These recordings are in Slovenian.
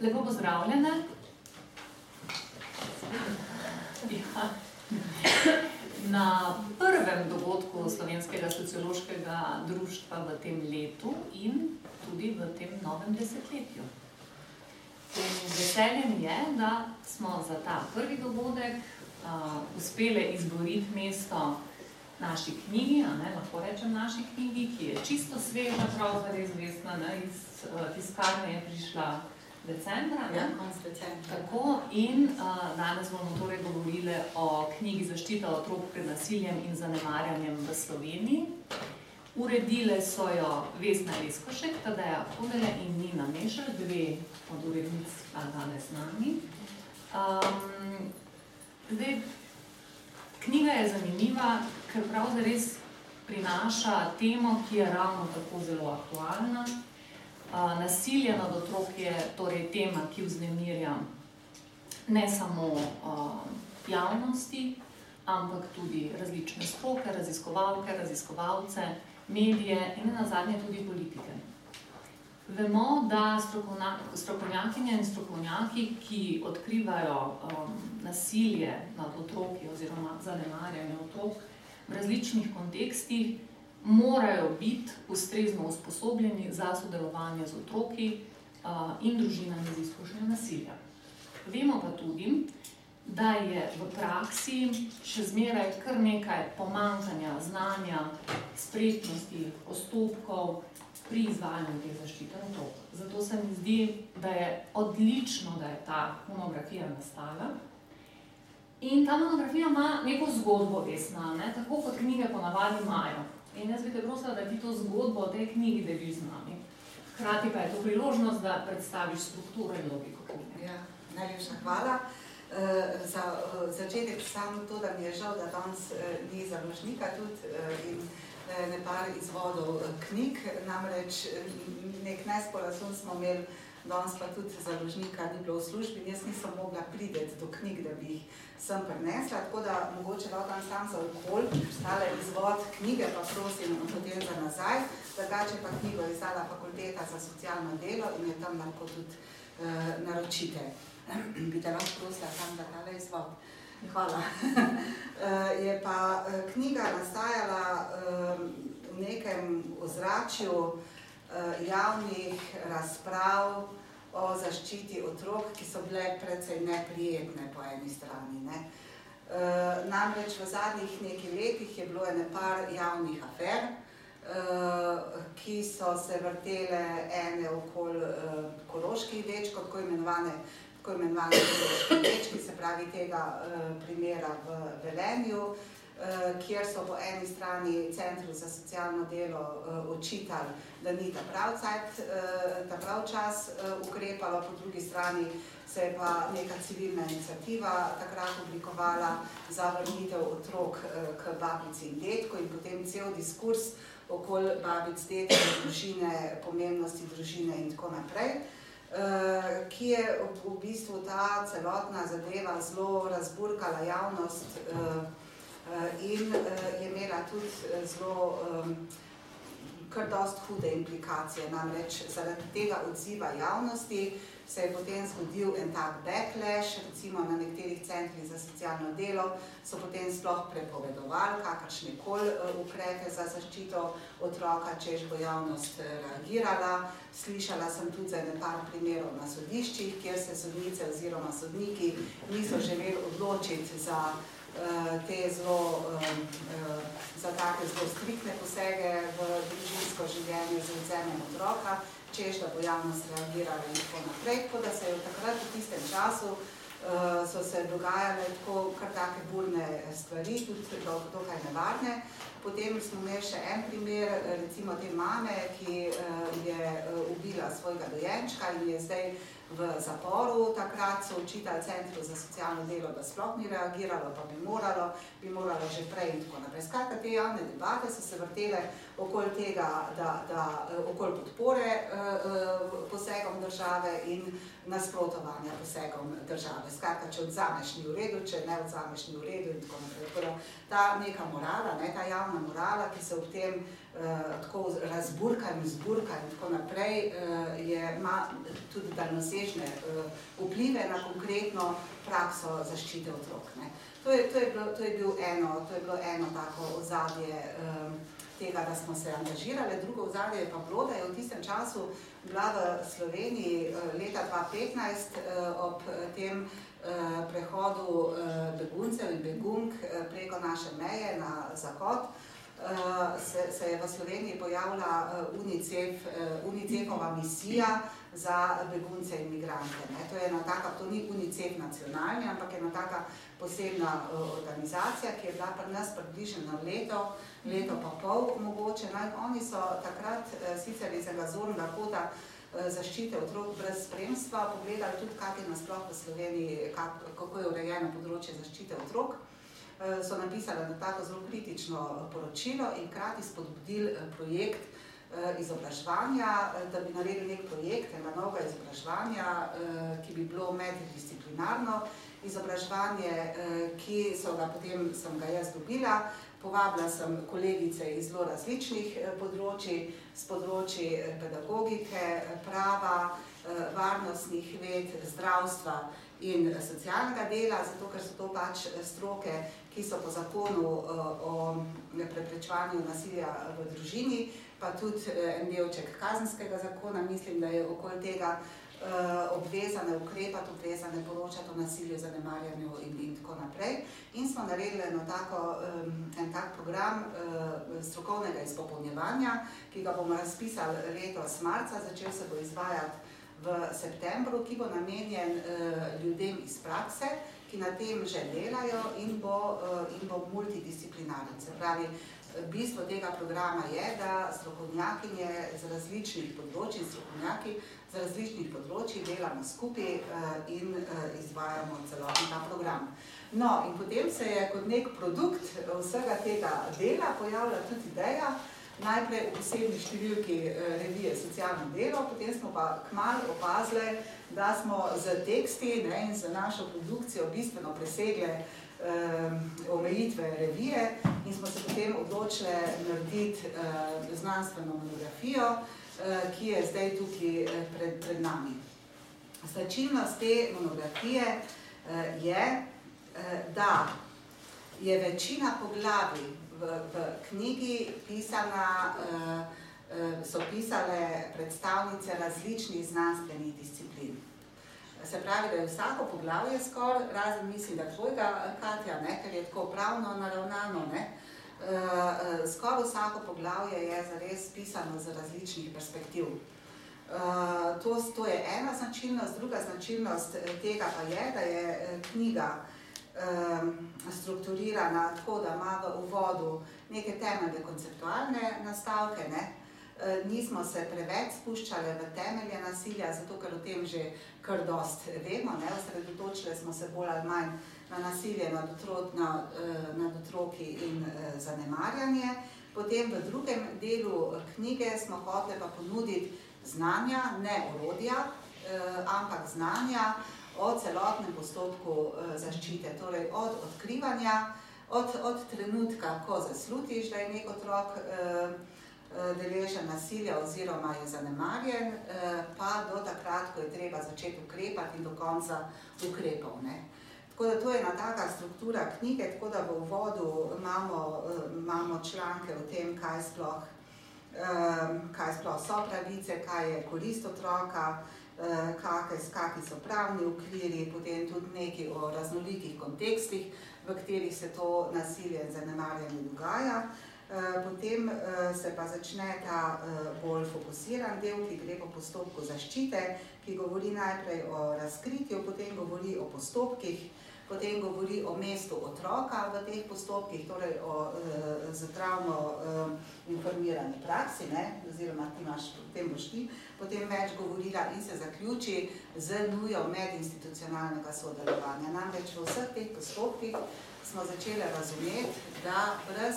lepo pozdravljene. Ja. Na prvem dogodku Slovenskega sociološkega društva v tem letu in tudi v tem novem desetletju. Veselje mi je, da smo za ta prvi dogodek uh, uspeli izboriti mesto naši knjigi, ne, lahko rečem naši knjigi, ki je čisto sveža, pravzaprav izvestna, ne, iz uh, tiskarne je prišla decembra. Ja, konc decembra. Tako, in uh, danes bomo torej govorili o knjigi Zaščita otrok pred nasiljem in zanemarjanjem v Sloveniji. Uredile so jo Vesna Leskošek, Tadeja Hodele in Nina Mešer, dve od urednic danes z nami. Um, zdaj, knjiga je zanimiva, ker pravzaprav res prinaša temo, ki je ravno tako zelo aktualna. Nasilje nad otroki je torej tema, ki vznemirja ne samo javnosti, ampak tudi različne stroke, raziskovalke, raziskovalce, medije in na zadnje tudi politike. Vemo, da strokovnjakinje in strokovnjaki, ki odkrivajo um, nasilje nad otroki oziroma zanemarjanje otrok v različnih kontekstih, morajo biti ustrezno usposobljeni za sodelovanje z otroki in družinami z izkušnjo nasilja. Vemo pa tudi, da je v praksi še zmeraj kar nekaj pomankanja znanja, spretnosti, postopkov pri izvajanju te zaščite otrok. Zato se mi zdi, da je odlično, da je ta monografija nastala. In ta monografija ima neko zgodbo, resna, ne? tako kot knjige ponavadi imajo. In jaz bi te prosila, da ti to zgodbo o tej knjigi deliš z nami. Hkrati pa je to priložnost, da predstaviš strukturo in logiko. Ja, najlepša hvala. Uh, za uh, začetek samo to, da mi je žal, da danes uh, ni založnika tudi uh, in uh, ne par izvodov uh, knjig, namreč nek nesporazum smo imeli, danes pa tudi založnika ni bilo v službi jaz nisem mogla prideti do knjig, da bi jih sem prinesla, tako da mogoče lahko dan sam za okol, tale izvod knjige pa prosim potem za nazaj, drugače pa knjigo izdala fakulteta za socialno delo in je tam lahko tudi uh, naročite bi te lahko prosila tam, da tale izvod. Hvala. je pa knjiga nastajala v nekem ozračju javnih razprav o zaščiti otrok, ki so bile precej neprijetne po eni strani. Ne. Namreč v zadnjih nekaj letih je bilo ene par javnih afer, ki so se vrtele ene okoli koroških dečkov, tako imenovane tako imenovane dečki, se pravi tega primera v Velenju, kjer so po eni strani Centru za socialno delo uh, očitali, da ni ta prav, cajt, uh, ta prav čas ukrepalo, po drugi strani se je pa neka civilna inicijativa takrat oblikovala za vrnitev otrok k babici in detku in potem cel diskurs okoli babic, detkov, družine, pomembnosti družine in tako naprej. Uh, ki je v bistvu ta celotna zadeva zelo razburkala javnost uh, in uh, je imela tudi zelo um, kar dost hude implikacije. Namreč zaradi tega odziva javnosti se je potem zgodil en tak backlash, recimo na nekaterih centrih za socialno delo so potem sploh prepovedovali kakršne koli ukrepe za zaščito otroka, čež bo javnost reagirala. Slišala sem tudi za nekaj primerov na sodiščih, kjer se sodnice oziroma sodniki niso želeli odločiti za uh, te zelo, uh, uh, za take zelo striktne posege v družinsko življenje z odzemem otroka, češ, da bo javnost reagirala in tako naprej. Tako da se je v takrat v tistem času so se dogajale tako kar take burne stvari, tudi do, dokaj nevarne. Potem smo imeli še en primer, recimo te mame, ki je ubila svojega dojenčka in je zdaj v zaporu. Takrat so učitelj centru za socialno delo, da sploh ni reagiralo, pa bi moralo, bi moralo že prej in tako naprej. Skratka, te javne debate so se vrtele okoli tega, da, da okoli podpore uh, posegom države in nasprotovanja posegom države. Skratka, če odzameš ni v redu, če ne odzameš ni v redu in tako naprej. Ta neka morala, ne, ta javna morala, ki se ob tem tako razburkanju, zburkanju in tako naprej, uh, je, ima tudi daljnosežnost obsežne vplive na konkretno prakso zaščite otrok. Ne. To, je, to, je bilo, to, je bil eno, to je bilo eno tako ozadje tega, da smo se angažirali. Drugo ozadje je pa bilo, da je v tistem času bila v Sloveniji leta 2015 ob tem prehodu beguncev in begunk preko naše meje na zahod, se, se je v Sloveniji pojavila UNICEF, UNICEFova misija za begunce in migrante. Ne. To je ena taka, to ni UNICEF nacionalni, ampak ena taka posebna organizacija, ki je bila pri nas približno leto, leto pa pol mogoče. No, oni so takrat sicer iz enega zornega kota zaščite otrok brez spremstva pogledali tudi, kak je nasploh v Sloveniji, kak, kako je urejeno področje zaščite otrok. So napisali na tako zelo kritično poročilo in krati spodbudili projekt izobraževanja, da bi naredili nek projekt enega novega izobraževanja, ki bi bilo meddisciplinarno izobraževanje, ki so ga potem, sem ga jaz dobila, povabila sem kolegice iz zelo različnih področij, s področji pedagogike, prava, varnostnih ved, zdravstva in socialnega dela, zato ker so to pač stroke, ki so po zakonu o preprečevanju nasilja v družini, pa tudi en delček kazenskega zakona, mislim, da je okoli tega obvezane ukrepati, obvezane poročati o nasilju, zanemarjanju in, in tako naprej. In smo naredili eno tako, en tak program strokovnega izpopolnjevanja, ki ga bomo razpisali letos marca, začel se bo izvajati v septembru, ki bo namenjen ljudem iz prakse, ki na tem že delajo in bo, in bo multidisciplinaren. Se pravi, bistvo tega programa je, da strokovnjakinje z različnih področij, strokovnjaki z različnih področij delamo skupaj in izvajamo celoten ta program. No, in potem se je kot nek produkt vsega tega dela pojavila tudi ideja, najprej v posebni številki revije Socialno delo, potem smo pa kmalu opazili, da smo z teksti ne, in z našo produkcijo bistveno presegli um, omejitve revije in smo se potem odločili narediti uh, znanstveno monografijo, uh, ki je zdaj tukaj pred, pred nami. Značilnost te monografije uh, je, uh, da je večina poglavij v, v knjigi pisana, uh, uh, so pisale predstavnice različnih znanstvenih disciplin. Se pravi, da je vsako poglavje skoraj, razen mislim, da tvojega, Katja, ne, ker je tako pravno naravnano, ne, uh, skoraj vsako poglavje je zares pisano z različnih perspektiv. To, to je ena značilnost, druga značilnost tega pa je, da je knjiga strukturirana tako, da ima v uvodu neke temeljne konceptualne nastavke, ne, nismo se preveč spuščali v temelje nasilja, zato ker o tem že kar dost vemo, ne, osredotočili smo se bolj ali manj na nasilje nad, otrok, na, nad otroki in zanemarjanje. Potem v drugem delu knjige smo hoteli pa ponuditi znanja, ne orodja, ampak znanja o celotnem postopku zaščite, torej od odkrivanja, od, od trenutka, ko zaslutiš, da je nek otrok deležen nasilja oziroma je zanemarjen, pa do takrat, ko je treba začeti ukrepati in do konca ukrepov. Ne. Tako da to je ena taka struktura knjige, tako da v uvodu imamo, imamo članke o tem, kaj sploh, kaj sploh so pravice, kaj je korist otroka, kake, kaki so pravni okviri, potem tudi nekaj o raznolikih kontekstih, v katerih se to nasilje in zanemarjanje dogaja. Potem se pa začne ta bolj fokusiran del, ki gre po postopku zaščite, ki govori najprej o razkritju, potem govori o postopkih, potem govori o mestu otroka v teh postopkih, torej o zdravno informirani praksi, ne, oziroma ti imaš, potem boš ti potem več govorila in se zaključi z nujo medinstitucionalnega sodelovanja. Namreč v vseh teh postopkih smo začeli razumeti, da brez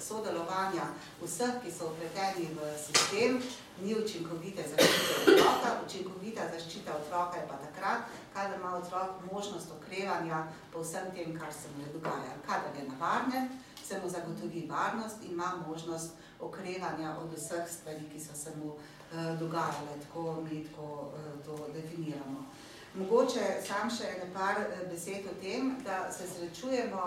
sodelovanja vseh, ki so vpleteni v sistem, ni učinkovite zaščite otroka. Učinkovita zaščita otroka je pa takrat, kadar ima otrok možnost okrevanja po vsem tem, kar se mu je dogajalo. Kadar je na varnem, se mu zagotovi varnost in ima možnost okrevanja od vseh stvari, ki so se mu uh, dogajale, tako mi tako uh, to definiramo. Mogoče sam še nekaj besed o tem, da se srečujemo,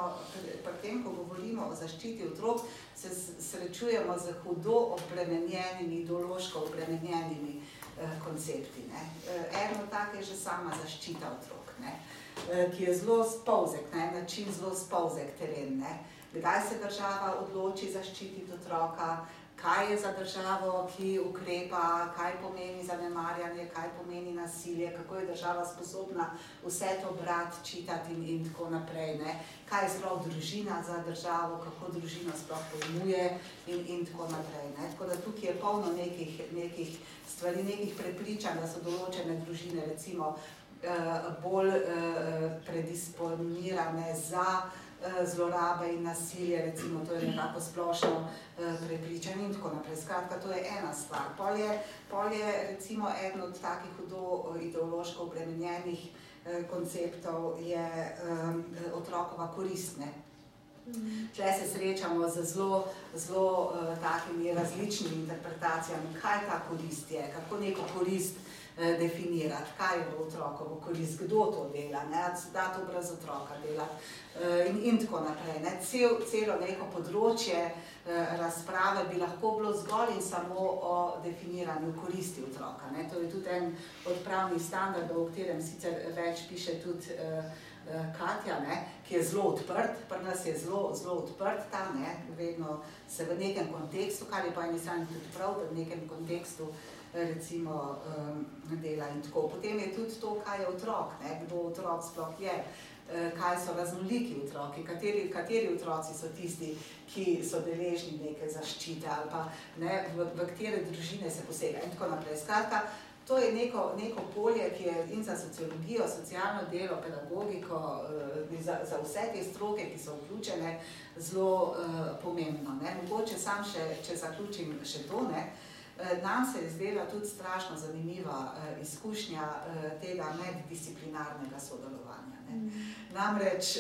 pri tem, ko govorimo o zaščiti otrok, se srečujemo z hudo obremenjenimi, ideološko obremenjenimi eh, koncepti. Ne. Eno tako je že sama zaščita otrok, ne, ki je zelo spolzek, na en način zelo spolzek teren. Ne. Kdaj se država odloči zaščititi otroka, kaj je za državo, ki ukrepa, kaj pomeni zanemarjanje, kaj pomeni nasilje, kako je država sposobna vse to brati, čitati in, in tako naprej. Ne? Kaj je sploh družina za državo, kako družina sploh pojmuje in, in tako naprej. Ne? Tako da tukaj je polno nekih, nekih stvari, nekih prepričanj, da so določene družine recimo eh, bolj eh, predisponirane za zlorabe in nasilje, recimo, to je nekako splošno eh, prepričanje in tako naprej. Skratka, to je ena stvar. Pol je, pol je recimo eden od takih hudo eh, ideološko obremenjenih konceptov je otrokova koristne. Tle se srečamo z zelo, zelo uh, takimi različnimi interpretacijami, kaj ta korist je, kako neko korist uh, Eh, definirati, kaj je v otrokovo korist, kdo to dela, da to brez otroka dela eh, in, in tako naprej. Ne. Cel, celo neko področje eh, razprave bi lahko bilo zgolj in samo o definiranju koristi otroka. Ne. To je tudi en od pravnih standardov, o katerem sicer več piše tudi Katja, ne, ki je zelo odprt, pri nas je zelo, zelo odprt ta, ne, vedno se v nekem kontekstu, kar je pa eni strani tudi prav, da v nekem kontekstu uh, recimo um, dela in tako. Potem je tudi to, kaj je otrok, ne? kdo otrok sploh je, kaj so raznoliki otroki, kateri, kateri otroci so tisti, ki so deležni neke zaščite ali pa ne, v, v katere družine se posega in tako naprej. Skratka, to je neko, neko polje, ki je in za sociologijo, socialno delo, pedagogiko, za, za vse te stroke, ki so vključene, zelo uh, pomembno. Ne? Mogoče sam še, če zaključim še to, ne? Uh, nam se je zdela tudi strašno zanimiva eh, izkušnja eh, tega meddisciplinarnega sodelovanja. Ne. Mm. Namreč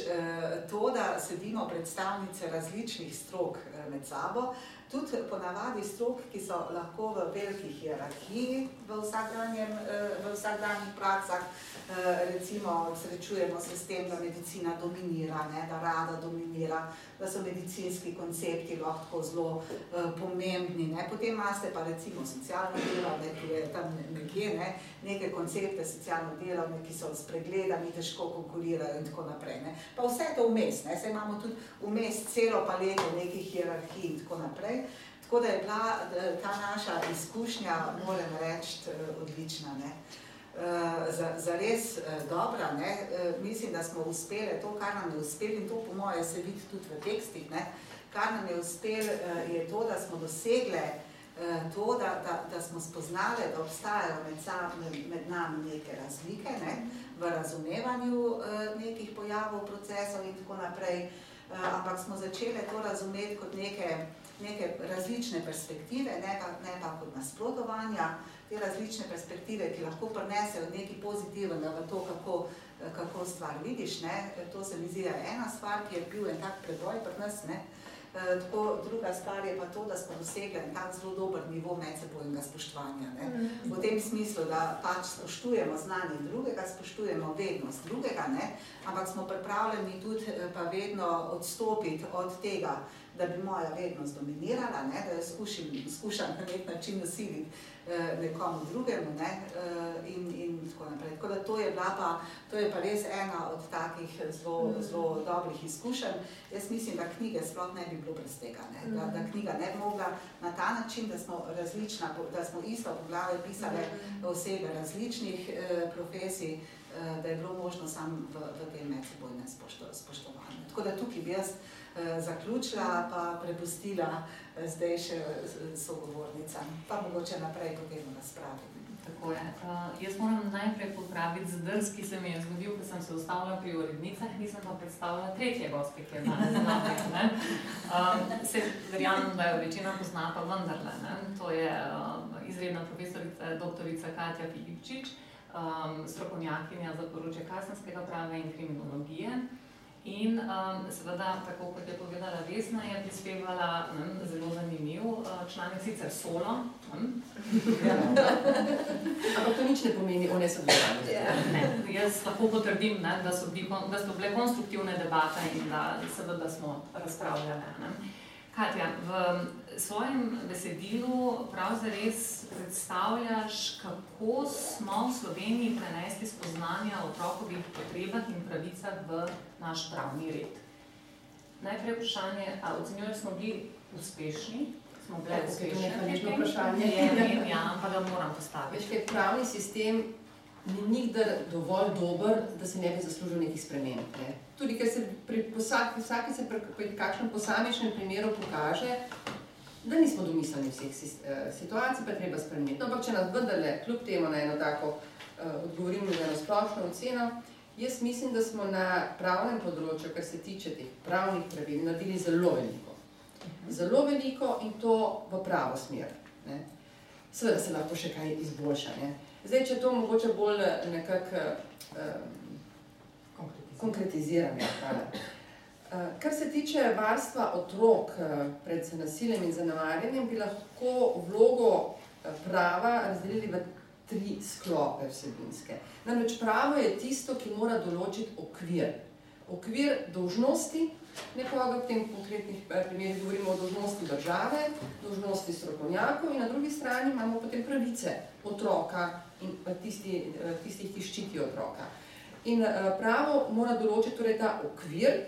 to, da sedimo predstavnice različnih strok med sabo, tudi ponavadi strok, ki so lahko v veliki hierarhiji v vsakdanjih praksah, recimo srečujemo se s tem, da medicina dominira, ne, da rada dominira, da so medicinski koncepti lahko zelo uh, pomembni. Ne. Potem imate pa recimo socialno delovne, ki je tam nekje, ne, neke koncepte socialno delovne, ki so spregledani, težko konkurirajo in tako naprej. Ne. Pa vse to vmes, ne. Saj imamo tudi vmes celo paleto nekih hierarhij in tako naprej. Tako da je bila ta naša izkušnja, moram reči, odlična. Ne. Eh, za, za res uh, dobra. Ne? Uh, mislim, da smo uspeli to, kar nam je uspelo, in to po moje se vidi tudi v tekstih. Ne? Kar nam je uspelo, je to, da smo dosegli to, da, da, da smo spoznali, da obstajajo med, med, nami neke razlike ne? v razumevanju nekih pojavov, procesov in tako naprej. Uh, ampak smo začeli to razumeti kot neke, neke različne perspektive, ne pa, ne pa kot nasprotovanja. Uh, te različne perspektive, ki lahko prinesejo nekaj pozitivnega v to, kako, kako stvar vidiš. Ne. To se mi zdi ena stvar, ki je bil en tak preboj pri nas. Ne. E, tako, druga stvar je pa to, da smo dosegli en tak zelo dober nivo medsebojnega spoštovanja. Ne. V tem smislu, da pač spoštujemo znanje drugega, spoštujemo vednost drugega, ne. ampak smo pripravljeni tudi e, pa vedno odstopiti od tega, da bi moja vednost dominirala, ne, da jo skušam, skušam na nek način usiliti eh, nekomu drugemu ne, eh, in, in tako naprej. Tako da to je, pa, to je pa res ena od takih zelo, mm. zelo dobrih izkušenj. Jaz mislim, da knjige sploh ne bi bilo brez tega, ne, da, da knjiga ne bi mogla na ta način, da smo različna, da smo isto poglave pisali mm. osebe različnih eh, profesij, eh, da je bilo možno samo v, v tem medsebojnem spoštovanju. Tako da tukaj bi jaz Eh, zaključila, pa prepustila eh, zdaj še eh, sogovornicam, pa mogoče naprej potem razpravim. Tako je. Uh, jaz moram najprej popraviti zdrs, ki se mi je zgodil, ko sem se ustavila pri urednicah, nisem pa predstavila tretje gospe, ki je danes z nami. Um, se verjamem, da jo večina pozna, pa vendarle. Ne? To je uh, izredna profesorica, doktorica Katja Filipčič, um, strokovnjakinja za področje kazenskega prava in kriminologije. In um, seveda, tako kot je povedala Vesna, je prispevala um, zelo zanimiv uh, članek, sicer solo. Um. Ja. Ampak to nič ne pomeni o nesodelovanju. Ja. Ne, jaz lahko potrdim, ne, da, so bili, da so bile konstruktivne debate in da seveda smo razpravljali. Ne. Katja, v svojem besedilu pravzaprav predstavljaš, kako smo v Sloveniji prenesli spoznanja o otrokovih potrebah in pravicah v naš pravni red. Najprej vprašanje, ali ocenjuješ, da smo bili uspešni? Smo bili uspešni? To je nekaj vprašanje. Ja, ja, ampak ga moram postaviti. Veš, pravni sistem ni nikdar dovolj dober, da se ne bi zaslužil nekih sprememb. Ne? Tudi, ker se pri vsaki, vsaki se pri, pri kakšnem posamičnem primeru pokaže, da nismo domislili vseh eh, situacij, pa je treba spremeniti. No, ampak če nas vendarle, kljub temu na eno tako, uh, odgovorimo na eno splošno oceno, jaz mislim, da smo na pravnem področju, kar se tiče teh pravnih pravil, naredili zelo veliko. Zelo veliko in to v pravo smer. Ne? Seveda se lahko še kaj izboljša. Ne? Zdaj, če to mogoče bolj eh, nekako um, konkretiziram. Ja, uh, kar se tiče varstva otrok uh, pred nasiljem in zanemarjanjem, bi lahko vlogo prava razdelili v tri sklope vsebinske. Namreč pravo je tisto, ki mora določiti okvir. Okvir dolžnosti, nekoga v tem konkretnih primerih govorimo o dolžnosti države, dolžnosti strokovnjakov in na drugi strani imamo potem pravice otroka, in tisti, eh, tistih, ki ščitijo otroka. In eh, pravo mora določiti torej ta okvir,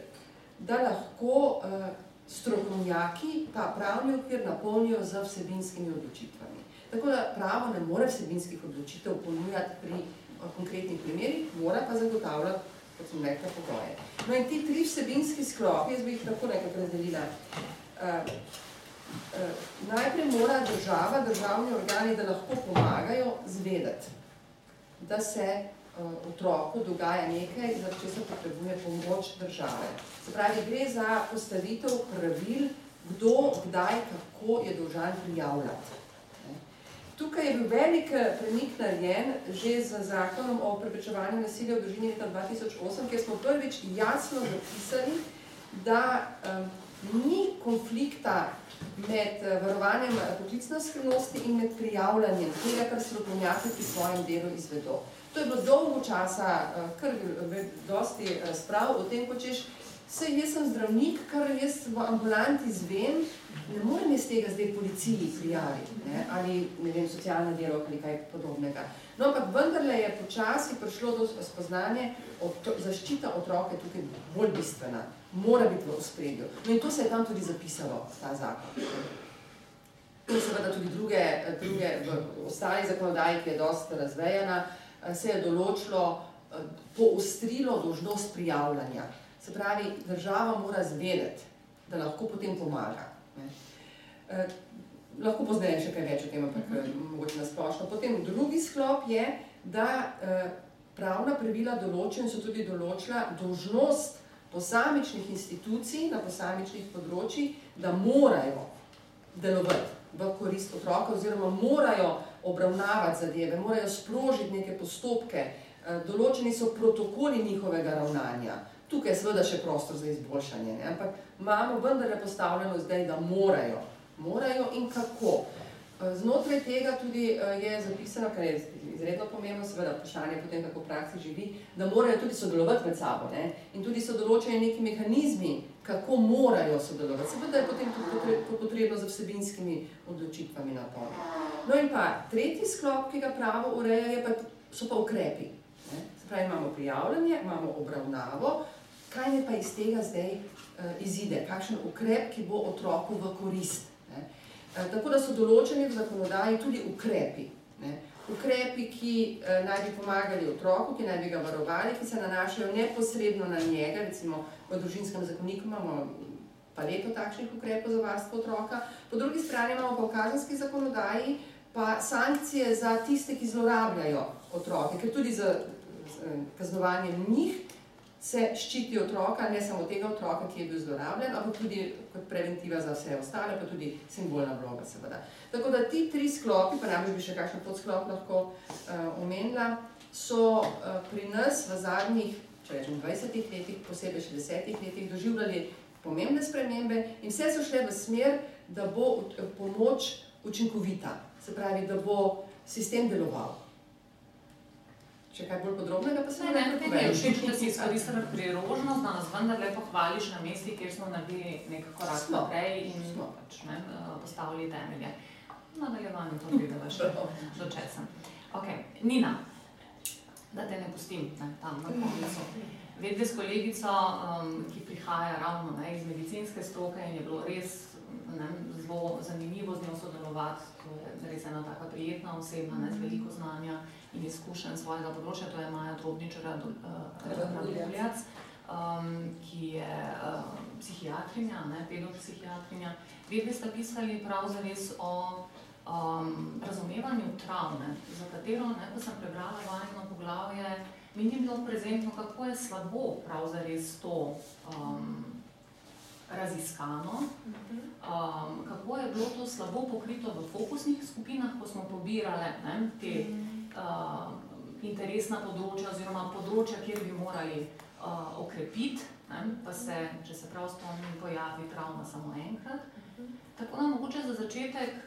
da lahko eh, strokovnjaki ta pravni okvir napolnijo z vsebinskimi odločitvami. Tako da pravo ne more vsebinskih odločitev ponujati pri konkretnih primerih, mora pa zagotavljati, kot sem rekla, pogoje. No in ti tri vsebinski sklopi, jaz bi jih tako nekako razdelila. Eh, najprej mora država, državni organi, da lahko pomagajo zvedeti, da se uh, otroku dogaja nekaj, za če se potrebuje pomoč države. Se pravi, gre za postavitev pravil, kdo, kdaj, kako je dolžan prijavljati. Tukaj je bil velik eh, premik narejen že z zakonom o preprečevanju nasilja v družini leta 2008, kjer smo prvič jasno zapisali, da um, ni konflikta med eh, varovanjem poklicne skrivnosti in med prijavljanjem tega, kar strokovnjaki pri svojem delu izvedo. To je bilo dolgo časa, kar dosti sprav o tem, ko češ, se jaz sem zdravnik, kar jaz v ambulanti zvem, ne morem iz tega zdaj policiji prijaviti, ne? ali ne vem, socialna delovka ali kaj podobnega. No, ampak vendarle je počasi prišlo do spoznanje, zaščita otroke tukaj bolj bistvena mora biti v ospredju. No in to se je tam tudi zapisalo, ta zakon. In seveda tudi druge, druge v ostali zakonodaji, ki je dosti razvejena, se je določilo, poostrilo dožnost prijavljanja. Se pravi, država mora zvedeti, da lahko potem pomaga. Ne. Eh, lahko pozneje še kaj več o tem, ampak eh, mogoče nasplošno. Potem drugi sklop je, da eh, pravna pravila določen so tudi določila dožnost posamičnih institucij na posamičnih področjih, da morajo delovati v korist otroka oziroma morajo obravnavati zadeve, morajo sprožiti neke postopke, eh, določeni so protokoli njihovega ravnanja. Tukaj je seveda še prostor za izboljšanje, ne? ampak imamo vendarle postavljeno zdaj, da morajo. Morajo in kako. Eh, znotraj tega tudi eh, je zapisano, kar je izredno pomembno, seveda vprašanje potem, kako v praksi živi, da morajo tudi sodelovati med sabo. Ne? In tudi so določeni neki mehanizmi, kako morajo sodelovati. Seveda je potem to potrebno za vsebinskimi odločitvami na polno. No in pa tretji sklop, ki ga pravo ureja, pa, so pa ukrepi. Ne? Se pravi, imamo prijavljanje, imamo obravnavo, kaj ne pa iz tega zdaj uh, izide, kakšen ukrep, ki bo otroku v korist. Ne? Uh, tako da so določeni v zakonodaji tudi ukrepi. Ne? ukrepi, ki eh, naj bi pomagali otroku, ki naj bi ga varovali, ki se nanašajo neposredno na njega, recimo v družinskem zakoniku imamo paleto takšnih ukrepov za varstvo otroka, po drugi strani imamo pa v kazenski zakonodaji pa sankcije za tiste, ki zlorabljajo otroke, ker tudi za kaznovanje njih se ščiti otroka, ne samo tega otroka, ki je bil zlorabljen, ampak tudi kot preventiva za vse ostale, pa tudi simbolna vloga seveda. Tako da ti tri sklopi, pa namreč bi še kakšen podsklop lahko uh, omenila, so uh, pri nas v zadnjih če rečem, 20 letih, posebej še 10 letih, doživljali pomembne spremembe in vse so šle v smer, da bo pomoč učinkovita, se pravi, da bo sistem deloval. Če kaj bolj podrobnega, pa se ne vem. Ne, ne, všeč, da si izkoristila priložnost, da nas vendarle pohvališ na mesti, kjer smo naredili nek korak naprej in smo pač, ne, postavili temelje. Nadaljevanje to videla še do česa. Ok, Nina, da te ne pustim ne, tam na koncu. Vedete s kolegico, um, ki prihaja ravno ne, iz medicinske stroke in je bilo res ne, zelo zanimivo z njo sodelovati. To je res ena tako prijetna oseba, ne, z veliko znanja in izkušenj svojega področja. To je Maja Drobničara, Raduljac, um, ki je um, psihiatrinja, ne, pedopsihiatrinja. Vedve sta pisali pravzaprav o um, razumevanju travme, za katero, ne, ko sem prebrala vajno poglavje, mi ni bilo prezentno, kako je slabo pravzaprav to um, raziskano, um, kako je bilo to slabo pokrito v fokusnih skupinah, ko smo pobirali ne, te uh, interesna področja oziroma področja, kjer bi morali uh, okrepiti, ne, pa se, če se prav spomnim, pojavi travma samo enkrat. Tako da mogoče za začetek,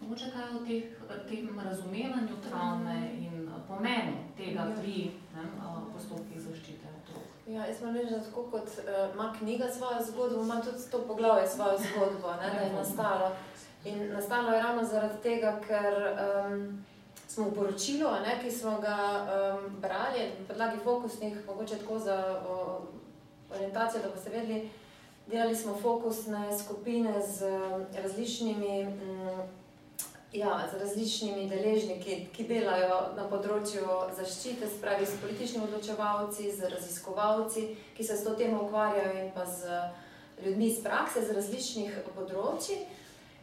mogoče kaj o teh, tem razumevanju travme in pomenu tega pri ne, uh, postopkih zaščite. Ja, jaz moram reči, da tako kot uh, ima knjiga svojo zgodbo, ima tudi to poglavje svojo zgodbo, ne, da je nastalo. In nastalo je ravno zaradi tega, ker um, smo v poročilu, ne, ki smo ga um, brali, na podlagi fokusnih, mogoče tako za o, orientacijo, da boste vedeli, delali smo fokusne skupine z različnimi. Um, Ja, z različnimi deležniki, ki delajo na področju zaščite, spravi s političnimi odločevalci, z raziskovalci, ki se s to temo ukvarjajo, in pa z ljudmi iz prakse, z različnih področji.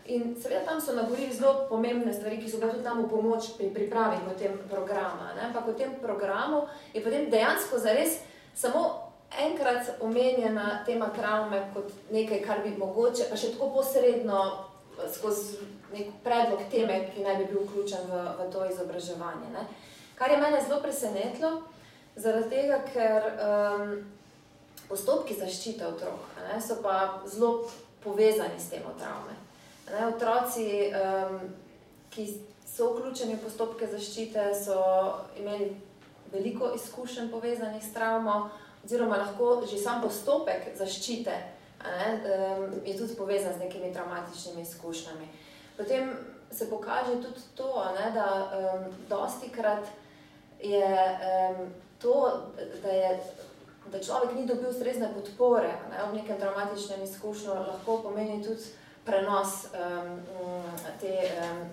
In seveda tam so nagovorili zelo pomembne stvari, ki so bile tudi tam v pomoč pri pripravi potem programa. Ne? Ampak v tem programu je potem dejansko zares samo enkrat omenjena tema travme kot nekaj, kar bi mogoče, pa še tako posredno skozi nek predlog teme, ki naj bi bil vključen v, v to izobraževanje. Ne. Kar je mene zelo presenetilo, zaradi tega, ker um, postopki zaščite otrok ne, so pa zelo povezani s tem travme. Ne, otroci, um, ki so vključeni v postopke zaščite, so imeli veliko izkušenj povezanih s travmo, oziroma lahko že sam postopek zaščite ne, um, je tudi povezan z nekimi traumatičnimi izkušnjami. Potem se pokaže tudi to, ne, da um, dosti krat je um, to, da, je, da človek ni dobil ustrezne podpore ne, v nekem traumatičnem izkušnju, lahko pomeni tudi prenos um, te, um,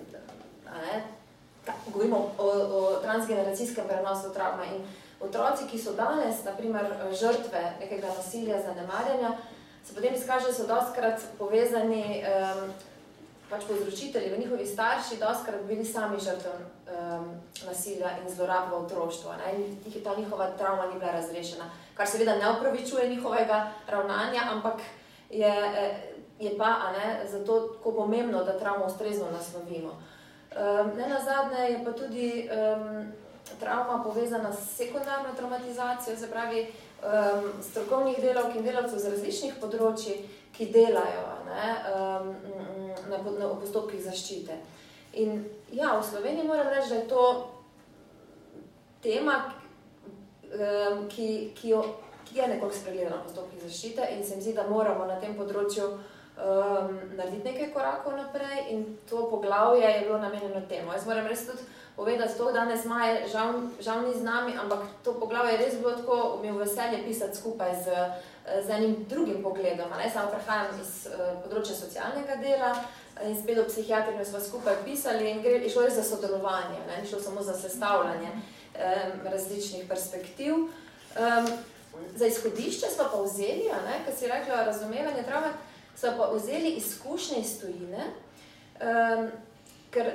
ne, ta, govorimo o, o transgeneracijskem prenosu travma in otroci, ki so danes, naprimer, žrtve nekega nasilja, zanemarjanja, se potem izkaže, da so dosti krat povezani um, pač povzročitelji, njihovi starši, doskrat bili sami žrtve um, nasilja in zlorab v otroštvu. Ne? In ta njihova travma ni bila razrešena, kar seveda ne upravičuje njihovega ravnanja, ampak je, je pa ne, zato tako pomembno, da travmo ustrezno naslovimo. Um, ne na zadnje je pa tudi um, travma povezana s sekundarno traumatizacijo, se pravi um, strokovnih delavk in delavcev z različnih področji, ki delajo ne, um, na, na postopkih zaščite. In ja, v Sloveniji moram reči, da je to tema, um, ki, ki, jo, ki je nekoliko spregledana na postopkih zaščite in se mi zdi, da moramo na tem področju um, narediti nekaj korakov naprej in to poglavje je bilo namenjeno temu. Jaz moram res tudi povedati, to danes Maja žal, žal ni z nami, ampak to poglavje je res bilo tako, mi v veselje pisati skupaj z, z enim drugim pogledom. Ne? Samo prehajam iz uh, področja socialnega dela in spet v psihiatriju smo skupaj pisali in gre, šlo je za sodelovanje, ne? šlo samo za sestavljanje um, različnih perspektiv. Um, za izhodišče smo pa vzeli, kar si rekla, razumevanje travme, smo pa vzeli izkušnje iz tujine, um, ker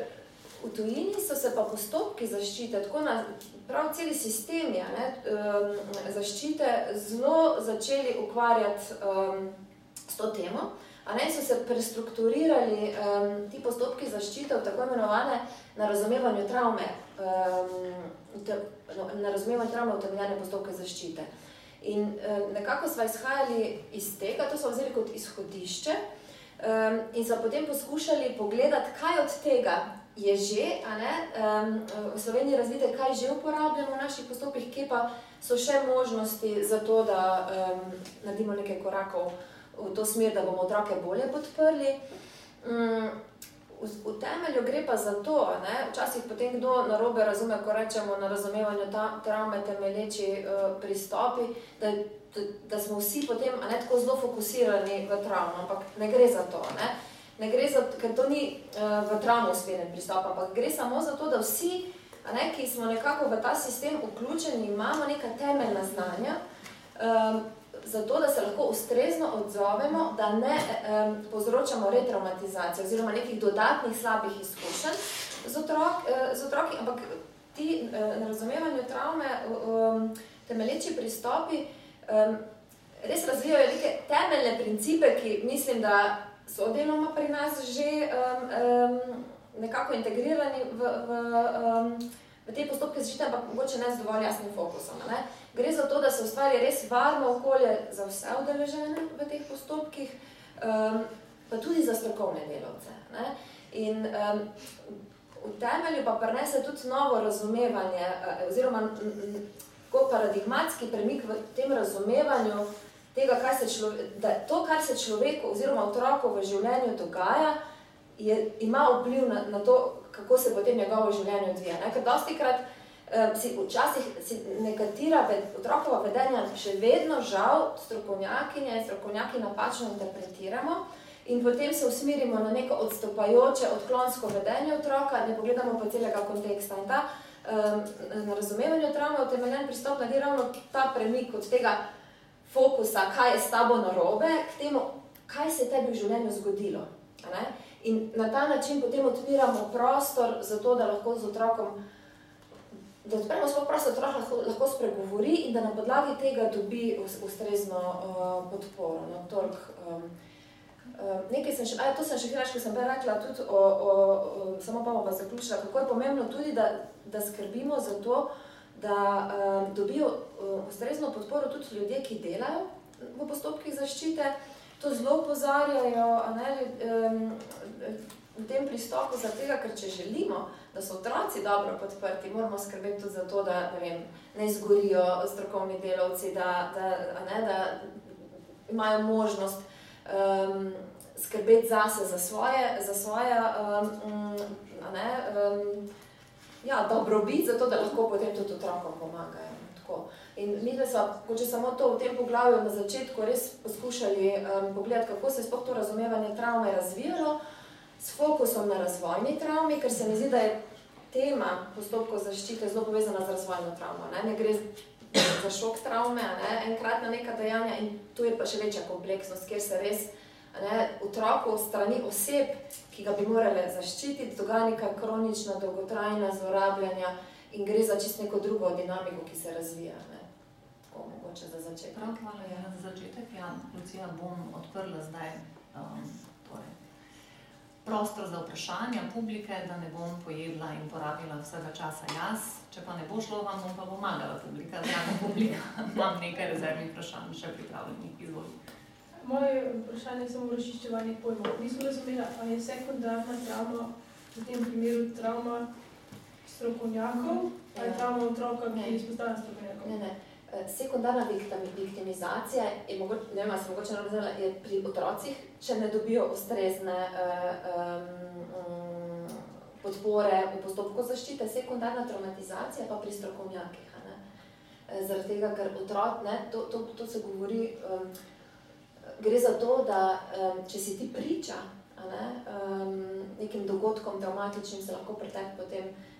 V tujini so se pa postopki zaščite, tako na prav celi sistemi ne, um, zaščite, zelo začeli ukvarjati um, s to temo. A ne, so se prestrukturirali um, ti postopki zaščite v tako imenovane na razumevanju travme, um, te, no, na razumevanju travme utemeljene postopke zaščite. In um, nekako smo izhajali iz tega, to smo vzeli kot izhodišče um, in smo potem poskušali pogledati, kaj od tega je že, a ne, um, v Sloveniji razvite, kaj že uporabljamo v naših postopkih, kje pa so še možnosti za to, da um, naredimo nekaj korakov v to smer, da bomo otroke bolje podprli. Um, v, v temelju gre pa za to, da včasih potem kdo na robe razume, ko rečemo na razumevanju ta, travme temelječi uh, pristopi, da, da, da smo vsi potem ne, tako zelo fokusirani v travmo, ampak ne gre za to. Ne? Ne gre za to, ker to ni uh, v travmo usmerjen pristop, ampak gre samo za to, da vsi, ne, ki smo nekako v ta sistem vključeni, imamo neka temeljna znanja. Um, zato, da se lahko ustrezno odzovemo, da ne um, povzročamo retraumatizacije oziroma nekih dodatnih slabih izkušenj z, otrok, uh, z otroki, ampak ti uh, na razumevanju travme, um, temelječi pristopi, um, res razvijajo neke temeljne principe, ki mislim, da so deloma pri nas že um, um, nekako integrirani v, v, um, v te postopke zaščite, ampak mogoče ne z dovolj jasnim fokusom. Ne? Gre za to, da se ustvari res varno okolje za vse udeležene v teh postopkih, um, pa tudi za strokovne delavce. Ne? In um, v temelju pa prenese tudi novo razumevanje, uh, oziroma tako paradigmatski premik v tem razumevanju tega, kaj se človek, da to, kar se človeku oziroma otroku v življenju dogaja, je, ima vpliv na, na to, kako se potem njegovo življenje odvija. Ne? Ker dosti krat si včasih si nekatera otrokova vedenja še vedno žal strokovnjakinje in strokovnjaki napačno interpretiramo in potem se usmirimo na neko odstopajoče, odklonsko vedenje otroka, ne pogledamo pa celega konteksta. In ta um, na razumevanju travme utemeljen pristop naredi ravno ta premik od tega fokusa, kaj je s tabo narobe, k temu, kaj se tebi v življenju zgodilo. Ne? In na ta način potem odpiramo prostor za to, da lahko z otrokom da odpremo svoj prostor, da lahko, lahko spregovori in da na podlagi tega dobi ustrezno uh, podporo. No, tork, um, nekaj sem še, a, to sem še hirač, ko sem prej rekla, tudi o, o, o, samo pa bom zaključila, kako je pomembno tudi, da, da skrbimo za to, da um, dobijo uh, ustrezno podporo tudi ljudje, ki delajo v postopkih zaščite, to zelo pozarjajo, ne, um, v tem pristopu, tega, ker če želimo, da so otroci dobro podprti, moramo skrbeti tudi za to, da ne, vem, ne izgorijo strokovni delavci, da, da, ne, da imajo možnost um, skrbeti zase, za svoje, za svoje um, ne, um, ja, dobrobit, zato da lahko potem tudi otrokom pomagajo. Tako. In mi smo, če samo to v tem poglavju na začetku res poskušali um, pogledati, kako se je sploh to razumevanje travme razvijalo, s fokusom na razvojni travmi, ker se mi zdi, da je tema postopkov zaščite zelo povezana z razvojno travmo. Ne, ne gre za šok travme, ne, enkratna neka dejanja in tu je pa še večja kompleksnost, kjer se res ne, otroku strani oseb, ki ga bi morali zaščititi, dogaja neka kronična, dolgotrajna zlorabljanja in gre za čist neko drugo dinamiko, ki se razvija. Ne. Tako mogoče za začetek. Prav, hvala, ja, za začetek, ja, Lucija, bom odprla zdaj um, torej, prostor za vprašanja publike, da ne bom pojedla in porabila vsega časa jaz. Če pa ne bo šlo, vam bom pa pomagala publika. Draga publika, imam nekaj rezervnih vprašanj še pripravljenih. Izvolite. Moje vprašanje je samo razčiščevanje pojmov. Nisem razumela, ali je sekundarna travma, v tem primeru travma strokovnjakov, ali travma otroka, ki je izpostavljen strokovnjakov? Ne, ne. Sekundarna viktimizacija je, mogoče, ne vem, mogoče razumela, je pri otrocih, če ne dobijo ustrezne um, podpore v postopku zaščite, sekundarna traumatizacija pa pri strokovnjakih. Ne? Zaradi tega, ker otrok, ne, to, to, to se govori, um, gre za to, da um, če si ti priča ne, um, nekim dogodkom traumatičnim, se lahko pretek potem Eh,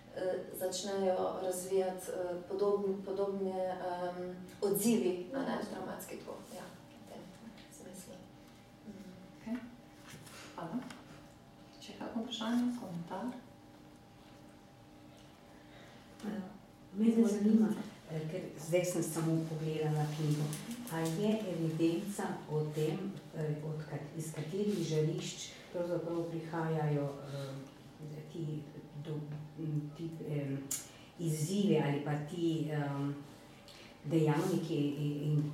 začnejo razvijati eh, podobne, podobne um, odzivi na ne, traumatski tvor. Ja, v tem smislu. Okay. Hvala. Če kakšno vprašanje, komentar? Mene zanima, ker zdaj sem samo pogledala knjigo. Ali je evidenca o tem, od, iz katerih žarišč pravzaprav prihajajo ti, do, ti um, izzivi ali pa ti um, dejavniki in,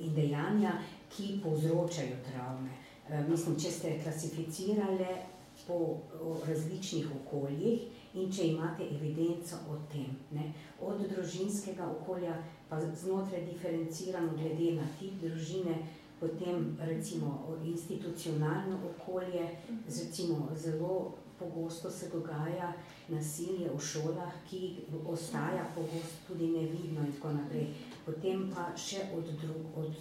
in dejanja, ki povzročajo travme. E, mislim, če ste klasificirali po različnih okoljih in če imate evidenco o tem, ne, od družinskega okolja, pa znotraj diferencirano glede na tip družine, potem recimo institucionalno okolje, recimo zelo pogosto se dogaja nasilje v šolah, ki ostaja pogosto tudi nevidno in tako naprej. Potem pa še od drug, od,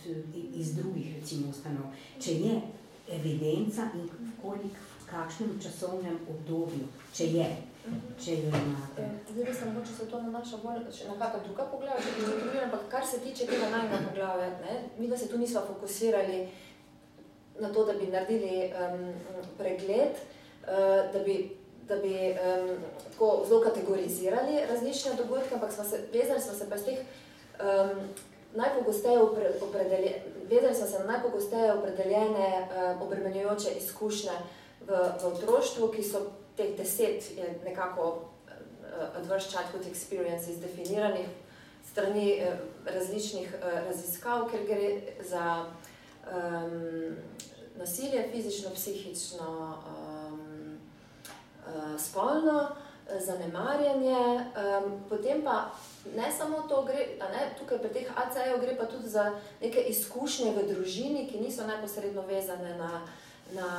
iz drugih recimo ustanov. Če je evidenca in kolik, v kakšnem časovnem obdobju, če je, če jo imate. Zdaj bi se mogoče se to nanaša bolj na kakšna druga poglavja, če bi zadovoljila, ampak kar se tiče tega najmega poglavja, ne, mi da se tu nismo fokusirali na to, da bi naredili um, pregled, da bi da bi um, tako zelo kategorizirali različne dogodke, ampak smo se, vezali smo se pa z teh um, najpogosteje opredeljene, vezali smo se na najpogosteje opredeljene um, obremenjujoče izkušnje v, v otroštvu, ki so teh deset je nekako uh, adverse childhood experiences definiranih strani uh, različnih uh, raziskav, ker gre za um, nasilje, fizično, psihično, uh, spolno uh, zanemarjanje, potem pa ne samo to, gre, ne, tukaj pri teh ACE-jev gre pa tudi za neke izkušnje v družini, ki niso neposredno vezane na, na,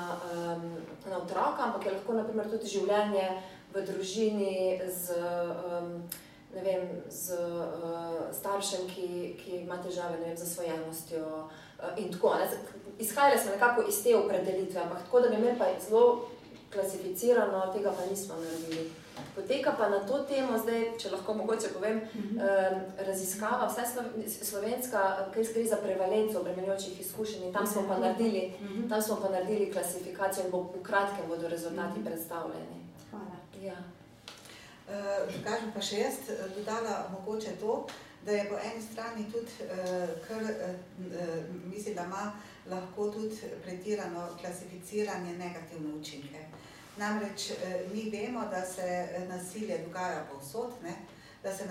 na otroka, ampak je lahko naprimer tudi življenje v družini z, ne vem, z uh, staršem, ki, ki ima težave vem, z zasvojenostjo uh, in tako. Ne. Izhajali smo nekako iz te opredelitve, ampak tako, da bi imeli pa zelo klasificirano, tega pa nismo naredili. Poteka pa na to temo, zdaj, če lahko mogoče povem, uh -huh. um, raziskava, vse slovenska, kaj gre za prevalenco obremenjujočih izkušenj in tam smo pa naredili, uh -huh. tam smo pa naredili klasifikacijo in bo v kratkem bodo rezultati uh -huh. predstavljeni. Hvala. Ja. Uh, kažem pa še jaz dodala mogoče to, da je po eni strani tudi, uh, kar uh, mislim, da ima lahko tudi pretirano klasificiranje negativne učinke. Namreč eh, mi vemo, da se nasilje dogaja povsod, ne? da se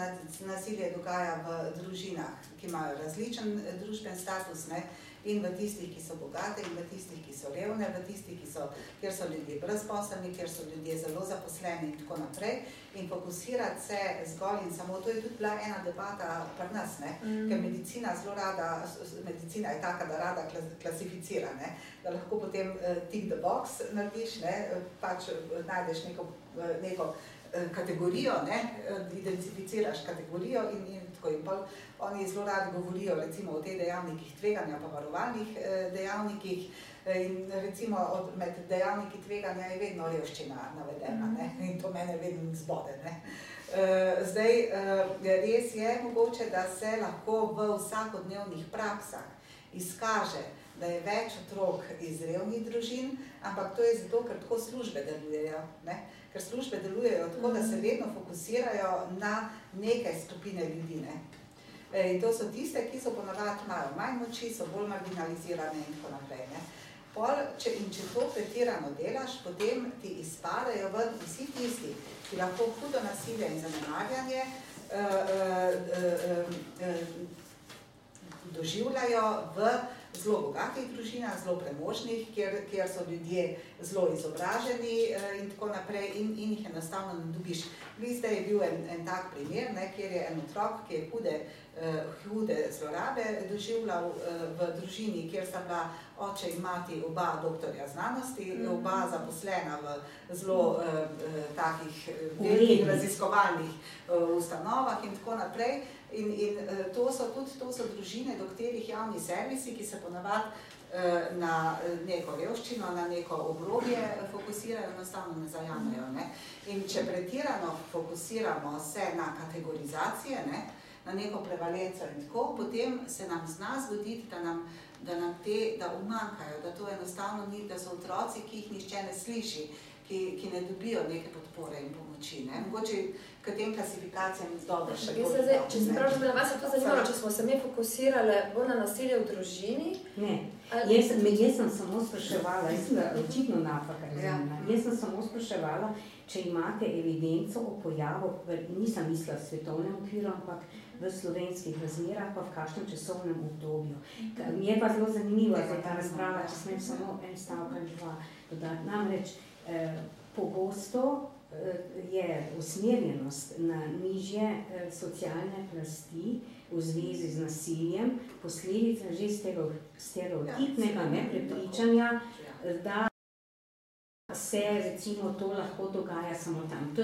nasilje dogaja v družinah, ki imajo različen družben status, ne? In v tistih, ki so bogate, in v tistih, ki so revne, v tistih, ki so, kjer so ljudje brezposobni, kjer so ljudje zelo zaposleni in tako naprej. In fokusirati se zgolj in samo to je tudi bila ena debata pri nas, ne? Mm. ker medicina zelo rada, medicina je taka, da rada klasificira, ne? da lahko potem uh, tick the box narediš, ne? pač najdeš neko, neko kategorijo, ne? identificiraš kategorijo in, in tako in pol. Oni zelo radi govorijo recimo o teh dejavnikih tveganja, pa varovalnih eh, dejavnikih. Eh, in recimo od, med dejavniki tveganja je vedno revščina navedena ne? Mhm. in to mene vedno zbode. Ne? Eh, zdaj, res je mogoče, da se lahko v vsakodnevnih praksah izkaže, da je več otrok iz revnih družin, ampak to je zato, ker tako službe delujejo. Ne? Ker službe delujejo tako, da se mhm. vedno fokusirajo na neke skupine ljudi. Ne? E, in to so tiste, ki so ponavadi imajo manj moči, so bolj marginalizirane in tako naprej. Ne? Pol, če, in če to pretirano delaš, potem ti izpadajo ven vsi tisti, ki lahko hudo nasilje in zanemarjanje uh, uh, uh, uh, doživljajo v zelo bogatih družinah, zelo premožnih, kjer, kjer so ljudje zelo izobraženi eh, in tako naprej in, in jih enostavno ne dobiš. Zdaj je bil en, en tak primer, ne, kjer je en otrok, ki je hude, hude zlorabe doživljal uh, v družini, kjer sta bila oče in mati oba doktorja znanosti, mm -hmm. oba zaposlena v zelo uh, uh, takih velikih raziskovalnih uh, ustanovah in tako naprej. In, in uh, to, so tudi, to so družine, do katerih javni servisi, ki se ponavadi uh, na neko revščino, na neko obrobje fokusirajo, enostavno ne zajamejo. Ne? In če pretirano fokusiramo se na kategorizacije, ne? Na neko prevalenco in tako, potem se nam zna zgoditi, da nam da nam te, da umankajo, da to enostavno ni, da so otroci, ki jih nišče ne sliši, ki, ki ne dobijo neke podpore in pomoči. Ne? Mogoče k tem klasifikacijam dobro še Jaz se zdaj, če se prav razumela, vas je to zanimalo, če smo se mi fokusirali bolj na nasilje v družini. Ne, ali- jaz, sem- jaz sem samo spraševala, jaz sem očitno napaka Ja. razumela. Jaz sem samo spraševala, če imate evidenco o pojavu, nisem mislila v svetovnem okviru, ampak v slovenskih razmerah, pa v kakšnem časovnem obdobju. Ka- Mi je pa zelo zanimiva zdaj ta razprava, če smem samo en stavek ali dva dodati. Namreč eh, pogosto eh, je usmerjenost na nižje eh, socialne plasti v zvezi z nasiljem posledica že stereo- stereotipnega Ja, neprepričanja, Ja. da se recimo to lahko dogaja samo tam. To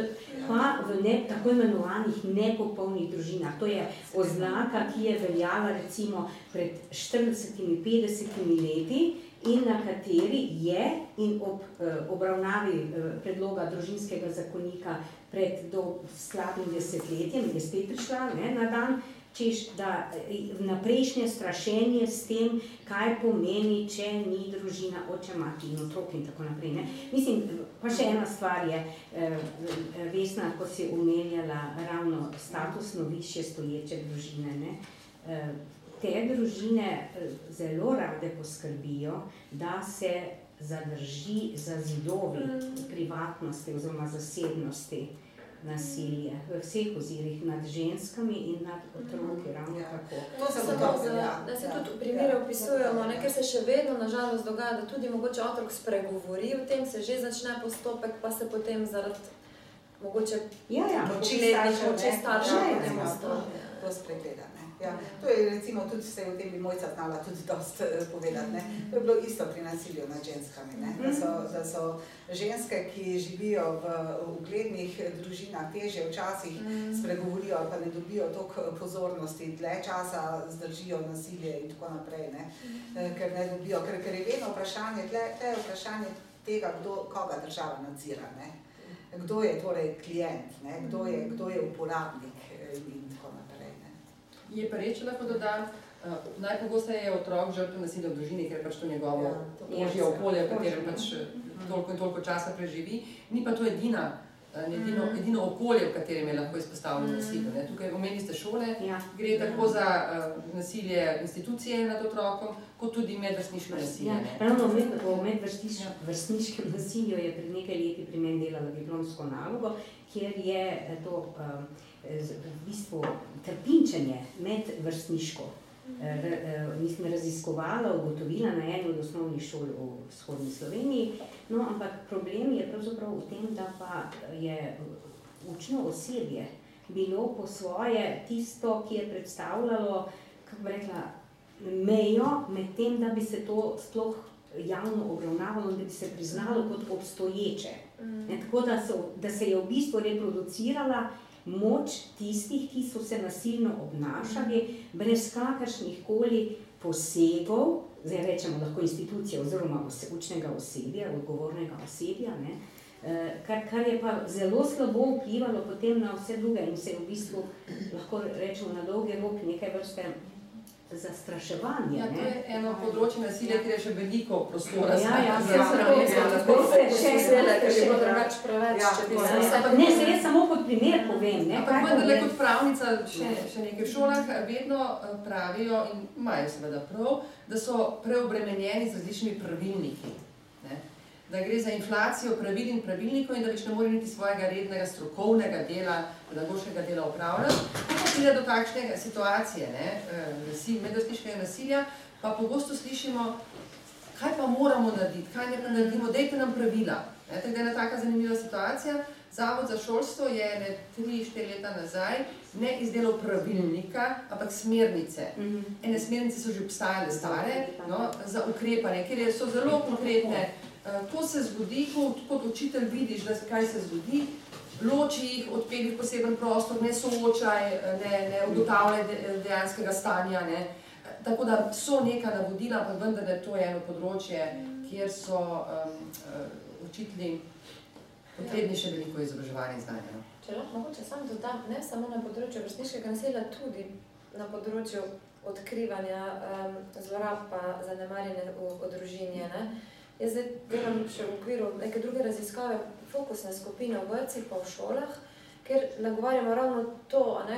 pa v ne, tako imenovanih nepopolnih družinah. To je oznaka, ki je veljala recimo pred 40-50 leti in na kateri je in ob eh, obravnavi eh, predloga družinskega zakonika pred do slabim desetletjem je spet prišla ne, na dan, češ da eh, vnaprejšnje strašenje s tem, kaj pomeni, če ni družina, oče, mati in otrok in tako naprej. Ne. Mislim, pa še ena stvar je, eh, Vesna, ko si omenjala ravno statusno više stoječe družine. Ne. Eh, Te družine zelo rade poskrbijo, da se zadrži za zidovi privatnosti oziroma zasebnosti nasilje v vseh ozirih nad ženskami in nad otroki, ravno Ja. tako. To se Samo dobro za- velja. Da se Ja. tudi primere opisujemo, ne, ker se še vedno nažalost dogaja, da tudi mogoče otrok spregovori o tem, se že začne postopek, pa se potem zaradi mogoče Ja, ja. Moči staršev, moči staršev Ja, potem ja, ustavi. To spregleda. Ne? Ja. To je recimo tudi, se o tem bi mojca znala tudi dosti eh, povedati. Ne? To je bilo isto pri nasilju nad ženskami. Ne? Da, so, da so ženske, ki živijo v uglednih družinah, težje včasih spregovorijo ali pa ne dobijo toliko pozornosti, dlje časa zdržijo nasilje in tako naprej, ne? Eh, ker ne dobijo, ker, ker je vedno vprašanje, tle, tle je vprašanje tega, kdo, koga država nadzira. Ne? Kdo je torej klient, ne? Kdo, je, kdo je uporabnik eh, in? Je pa reč, če lahko dodam, uh, najpogosteje je otrok žrtev nasilja v družini, ker pač to njegovo Ja, ožje je. okolje, v katerem Ožje, pač eh, toliko in toliko časa preživi. Ni pa to edina, eh, edino, edino okolje, v katerem je lahko izpostavljeno nasilju. ne. Tukaj omenili ste šole, Ja. gre tako za uh, nasilje institucije nad otrokom, kot tudi medvrstniško nasilje. Ja, ravno med, o medvrstniškem nasilju je pred nekaj leti pri meni delala diplomsko nalogo, kjer je to um, v bistvu trpinčenje medvrstniško. eh, ra- eh, Mislim, raziskovala, ugotovila na eni od osnovnih šol v vzhodni Sloveniji, no, ampak problem je pravzaprav v tem, da pa je učno osebje bilo po svoje tisto, ki je predstavljalo, kako bi rekla, mejo med tem, da bi se to sploh javno obravnavalo in da bi se priznalo kot obstoječe. Ne, tako da, so, da se je v bistvu reproducirala moč tistih, ki so se nasilno obnašali, brez kakršnih koli posegov, zdaj rečemo lahko institucije oziroma ose, učnega osebja, odgovornega osebja, ne, eh, kar, kar je pa zelo slabo vplivalo potem na vse druge in se v bistvu lahko rečemo na dolgi rok nekaj vrste zastraševanje. Ja, to je eno področje nasilja, kjer je še veliko prostora Ja, ja, ja, ja, za- ja, se še- Vzele, ker je bilo drugače preveč, Ja, če se je. vse Ne, se jaz samo kot primer povem. Ne, Ampak vendarle povem. kot pravnica še, še nekaj v šolah vedno eh, pravijo in imajo seveda prav, da so preobremenjeni z različnimi pravilniki. Ne? Da gre za inflacijo pravil in pravilnikov in da več ne more niti svojega rednega strokovnega dela, pedagoškega dela upravljati. Pa pride do takšne situacije, ne, eh, nasilja, medvrstniškega nasilja, pa pogosto slišimo, kaj pa moramo narediti, kaj ne naredimo, dajte nam pravila. Ne, tako da je ena taka zanimiva situacija. Zavod za šolstvo je ne 3-4 leta nazaj ne izdelal pravilnika, ampak smernice. Mhm. Ene smernice so že obstajale stare no, za ukrepanje, ker so zelo konkretne. Eh, Ko se zgodi, ko kot učitelj vidiš, da kaj se zgodi, loči jih, odpelji v poseben prostor, ne soočaj, ne, ne ugotavljaj de- dejanskega stanja. Ne. Tako da so neka navodila, ampak vendar je to eno področje, kjer so um, učitelji potrebni še veliko izobraževanja in znanja. no. Če lahko mogoče samo dodam, ne samo na področju vrstniškega nasilja, tudi na področju odkrivanja um, zlorab pa zanemarjanja v, v družini. Ne? Jaz zdaj delam še v okviru neke druge raziskave, fokusne skupine v vrtcih pa v šolah, ker nagovarjamo ravno to, ne,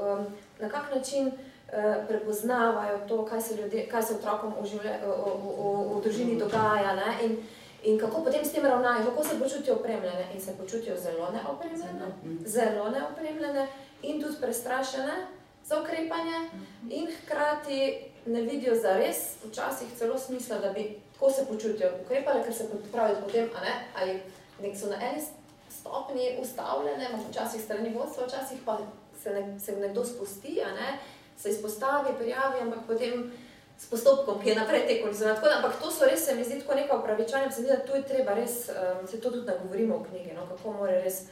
um, na kak način uh, prepoznavajo to, kaj se, ljudje, kaj se otrokom v, življe, v, v, v, v družini dogaja ne, in, in kako potem s tem ravnajo, kako se počutijo opremljene in se počutijo zelo neopremljene, zelo neopremljene in tudi prestrašene za ukrepanje in hkrati ne vidijo za res včasih celo smisla, da bi tako se počutijo ukrepale, ker se pravijo potem, a ne, ali nek so na eni stopni ustavljene, včasih strani vodstva, včasih pa se, ne, se nekdo spusti, a ne, se izpostavi, prijavi, ampak potem s postopkom, ki je naprej tekel. Tako, ampak to so res, se mi zdi, tako neka upravičanja, se mi zdi, da tu je treba res, um, se to tudi nagovorimo v knjigi, no, kako mora res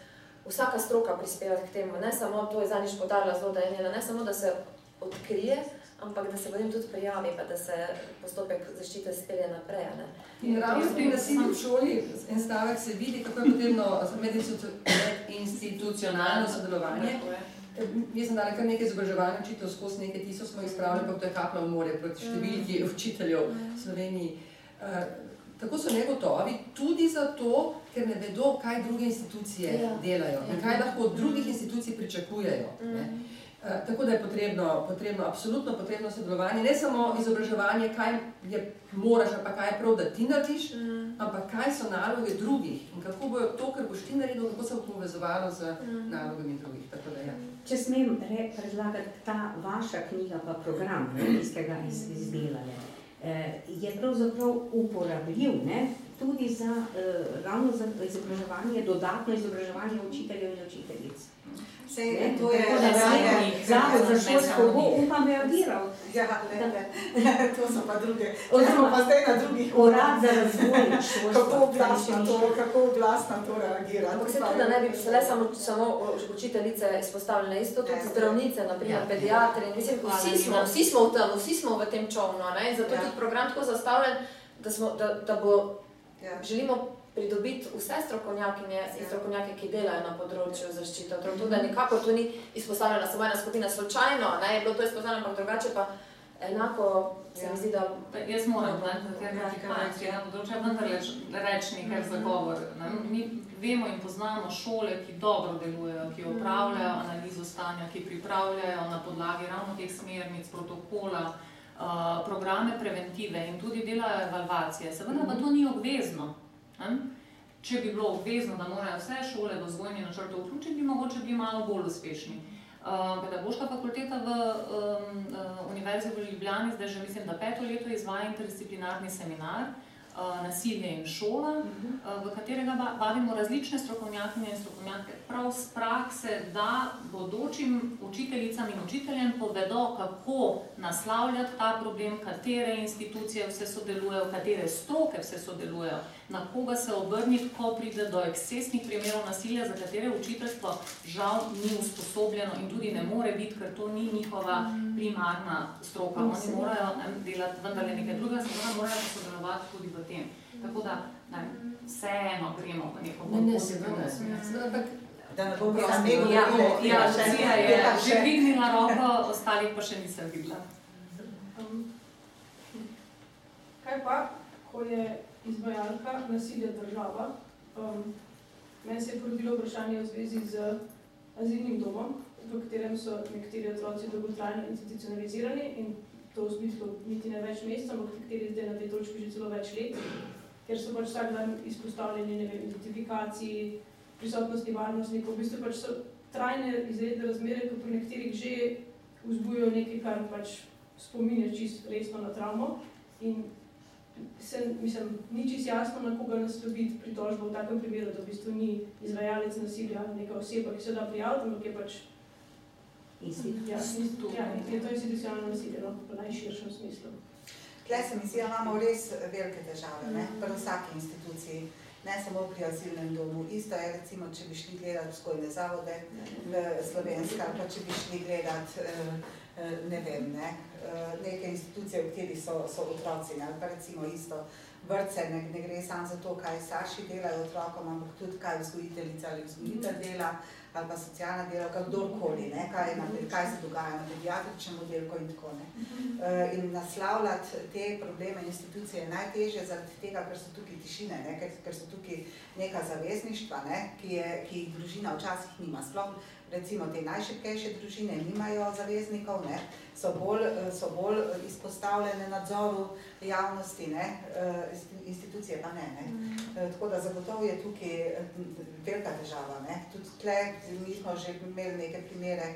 vsaka stroka prispevati k temu, ne samo, to je zadnjič podarila zelo, da je njena, ne samo, da se odkrije, ampak da se potem tudi prijavi, pa da se postopek zaščite spelje naprej. Ne. In ravno pri nasilju v šoli en stavek se vidi, kako je potrebno medinstitucionalno sodelovanje. Jaz sem dala kar nekaj izobraževanja učitelj skozi nekaj tisoč smo izpravili, pa to je kapla v morje proti številki učiteljev v Sloveniji. Uh, tako so negotovi tudi zato, ker ne vedo, kaj druge institucije ja. delajo in kaj lahko od drugih institucij pričakujejo. Ne. Uh, tako da je potrebno, potrebno, absolutno potrebno sodelovanje, ne samo izobraževanje, kaj je moraš, pa kaj je prav, da ti narediš, mm. ampak kaj so naloge drugih in kako bojo to, kar boš ti naredil, kako se bo povezovalo z mm. nalogami drugih. Tako da, ja. Če smem predlagati ta vaša knjiga, pa program, ne, ki ste ga iz, izdelali, eh, je pravzaprav uporabljiv ne, tudi za, eh, ravno za izobraževanje, dodatno izobraževanje učiteljev in učiteljic. Sej, to je Zavod za šolsko bo upam reagiral. Ja, ne, ne. to so pa druge. Oziroma pa zdaj na drugih. Urad za razvoj šolstva. Kako glasno to, kako glasno to reagira. Ampak se tudi, da ne bi bile samo, samo učiteljice izpostavljene, isto tudi zdravnice, naprimer ja. pediatri. Mislim, vsi smo, vsi smo v tem, vsi smo v tem čovnu, ne? zato ja. tudi program tako zastavljen, da, smo, da, da bo, ja. želimo pridobiti vse strokovnjakinje in strokovnjake, ki delajo na področju zaščite otrok. Tudi, da nikako to ni izpostavljena samo ena skupina slučajno, ne, je bilo to izpostavljeno, ampak drugače pa enako se ja. mi zdi, da... Jaz moram povedati, ker nekaj reči na področju, vendar reči nekaj za govor. Ne. Mi vemo in poznamo šole, ki dobro delujejo, ki upravljajo analizo stanja, ki pripravljajo na podlagi ravno teh smernic, protokola, Uh, programe preventive in tudi delajo evalvacije. Seveda pa to ni obvezno. Če bi bilo obvezno, da morajo vse šole v vzgojni načrt vključiti, bi mogoče bili malo bolj uspešni. Pedagoška fakulteta v um, Univerzi v Ljubljani zdaj že mislim, da peto leto izvaja interdisciplinarni seminar, uh, nasilje in šola, uh, v katerega vabimo različne strokovnjakinje in strokovnjake. Prav z prakse, da bodočim učiteljicam in učiteljem povedo, kako naslavljati ta problem, katere institucije vse sodelujejo, katere stroke vse sodelujejo, na koga se obrniti, ko pride do ekscesnih primerov nasilja, za katere učiteljstvo žal ni usposobljeno in tudi ne more biti, ker to ni njihova primarna stroka. Oni morajo delati vendarle nekaj drugega, se morajo sodelovati tudi v tem. Tako da ne, vseeno gremo v neko bolj pozitivno smer. Da ne bo bila nekaj Ja, ja, Lucija je že dvignila roko, ostalih pa še nisem videla. Kaj pa, ko je izvajalka nasilja država, um, meni se je porodilo vprašanje v zvezi z azilnim domom, v katerem so nekateri otroci dolgotrajno institucionalizirani in to v smislu niti ne več mesecev, ampak nekateri zdaj na tej točki že celo več let, ker so pač vsak dan izpostavljeni ne vem, identifikaciji, prisotnosti varnostnikov, v bistvu pač so trajne izredne razmere, ko pri nekaterih že vzbujajo nekaj, kar pač spominja čisto resno na travmo in se, mislim, ni čisto jasno, na koga nasloviti pritožbo v takem primeru, da v bistvu ni izvajalec nasilja neka oseba, ki se da prijaviti, ampak je pač institut. Ja, je to institucionalno nasilje, no, v najširšem smislu. Tle se mi zdi, da imamo res velike težave, ne, pri vsaki instituciji, ne samo pri azilnem domu. Isto je, recimo, če bi šli gledati vzgojne zavode slovenska, pa če bi šli gledati, ne vem, ne, neke institucije, v kateri so, so otroci, ne, pa recimo isto vrtce ne, ne gre samo za to, kaj starši delajo otrokom, ampak tudi kaj vzgojiteljica ali vzgojitelj dela ali pa socialna delavka, kdorkoli, ne, kaj, na, kaj se dogaja na pediatričnem oddelku in tako ne. Uh, in naslavljati te probleme institucije je najtežje zaradi tega, ker so tukaj tišine, ne, ker, ker so tukaj neka zavezništva, ne, ki, je, ki jih družina včasih nima. Sploh recimo te najšipkejše družine nimajo zaveznikov, ne, so, bolj, so bolj izpostavljene nadzoru javnosti, ne, institucije pa ne. ne. Tako da zagotovo je tukaj velika težava. Ne. Tudi tle, mi smo že imeli neke primere,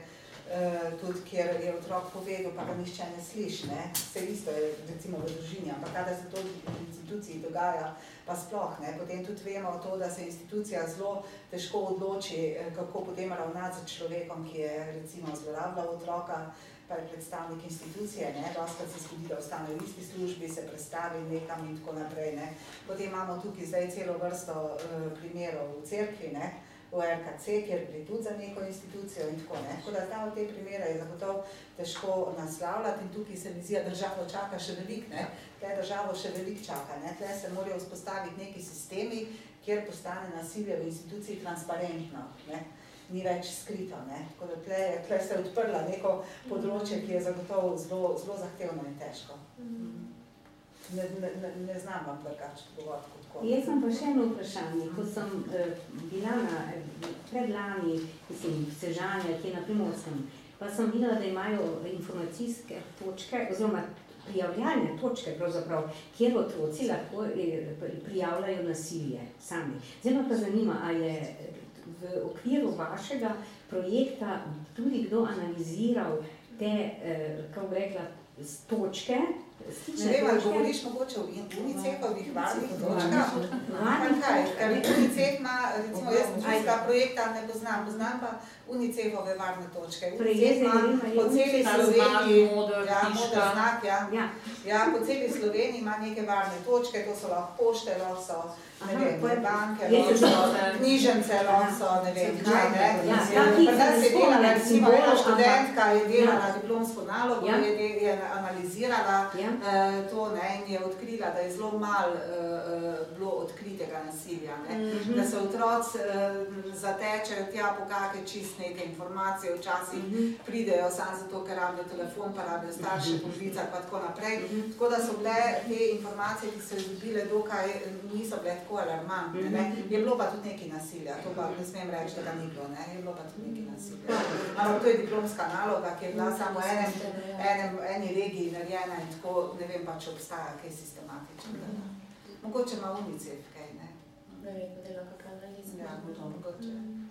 tudi kjer je otrok povedal, pa ga nišče ne sliši. Ne. Vse isto je recimo v družini, ampak kada se to v instituciji dogaja, pa sploh. Ne. Potem tudi vemo to, da se institucija zelo težko odloči, kako potem ravnati z človekom, ki je recimo zlorabljal otroka, pa je predstavnik institucije, ne, dostkrat se zgodi, da ostane v isti službi, se prestavi nekam in tako naprej. Ne. Potem imamo tukaj zdaj celo vrsto uh, primerov v cerkvi, ne, v RKC, kjer gre tudi za neko institucijo in tako ne. Tako da tam v te primere je zagotovo težko naslavljati in tukaj se mi zdi, da državo čaka še velik, ne. Tle državo še velik čaka, ne. Tle se morajo vzpostaviti neki sistemi, kjer postane nasilje v instituciji transparentno, ne ni več skrito. Ne? Tako da tle, tle se je odprla neko področje, ki je zagotovo zelo, zelo zahtevno in težko. Ne, ne, ne, ne znam vam drugače govoriti. Jaz sem pa še eno vprašanje. Ko sem eh, bila na predlani, mislim, Sežanja, ki je na Primorskem, pa sem videla, da imajo informacijske točke, oziroma prijavljalne točke, kjer otroci lahko prijavljajo nasilje sami. Zdaj pa zanima, ali je v okviru vašega projekta tudi kdo analiziral te, eh, kako bi rekla, točke, Ne vem, ali govoriš mogoče o UNICEF-ovih varnih točkah? Kaj, ker UNICEF ima, recimo jaz tistega projekta ne poznam, poznam pa UNICEF-ove varne točke. Ima po celi Sloveniji, ja, moder znak, ja. Ja, po celi Sloveniji ima neke varne točke, to so lahko pošte, lahko so, ne vem, banke, lahko so knjižence, lahko so, ne vem, kaj, ne. Pa da se dela, recimo, ena študentka je delala diplomsko nalogo, je analizirala uh, to ne, in je odkrila, da je zelo malo uh, bilo odkritega nasilja. Ne. Mm -hmm. Da se otroci uh, zatečejo tja po kakšne čist neke informacije, včasih mm -hmm. pridejo samo zato, ker rabijo telefon, pa rabijo starše poklicati pa tako naprej. Mm -hmm. Tako da so bile te informacije, ki so jih dobile dokaj, niso bile tako alarmantne. Mm -hmm. Je bilo pa tudi nekaj nasilja, to pa ne smem reči, da ga ni bilo, ne. je bilo pa tudi nekaj nasilja. Ampak to je diplomska naloga, ki je bila samo enem, enem, eni regiji narejena in tako ne vem pa, če obstaja kaj sistematičnega. Mm -hmm. Mogoče ima UNICEF kaj, ne? Verjetno dela kakšna analiza. Ja, to mogoče. Mm.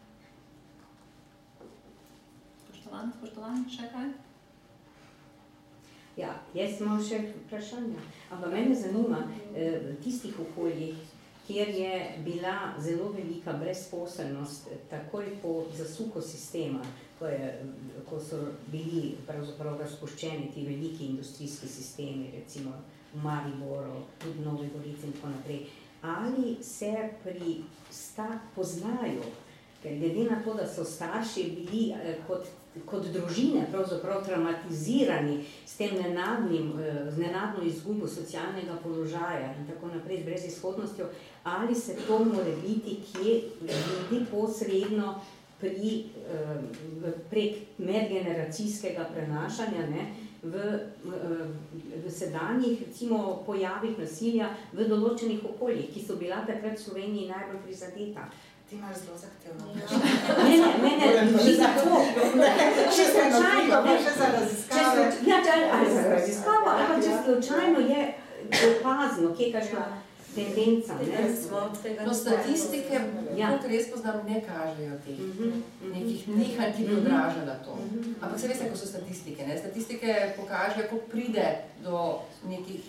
Spoštovani, spoštovani, še kaj? Ja, jaz imam še vprašanja. Ampak mene zanima, v tistih okoljih, kjer je bila zelo velika brezposelnost takoj po zasuku sistema, ko, je, ko so bili pravzaprav razpuščeni ti veliki industrijski sistemi, recimo v Mariboru, tudi Novi Gorici in tako naprej, ali se pri sta poznajo, ker glede na to, da so starši bili kot, kot družine traumatizirani s tem nenadnim, z nenadno izgubo socialnega položaja in tako naprej, z brezizhodnostjo, ali se to more biti kje ljudi posredno pri, prek medgeneracijskega prenašanja ne, v, v sedanjih recimo, pojavih nasilja v določenih okoljih, ki so bila takrat v Sloveniji najbolj prizadeta. Ti imaš zelo zahtevno Ne, ne, ne, ne, ni tako. Če slučajno, ne, še za raziskave. Ja, ali za raziskavo, ampak če slučajno je opazno, kje kakšna tendenca. No, statistike, ja. kot res poznam, ne kažejo teh uh -huh. nekih nihanj, ki bi odražala to. Uh -huh. Ampak se veste, ko so statistike. Ne? Statistike pokažejo, koliko pride do nekih,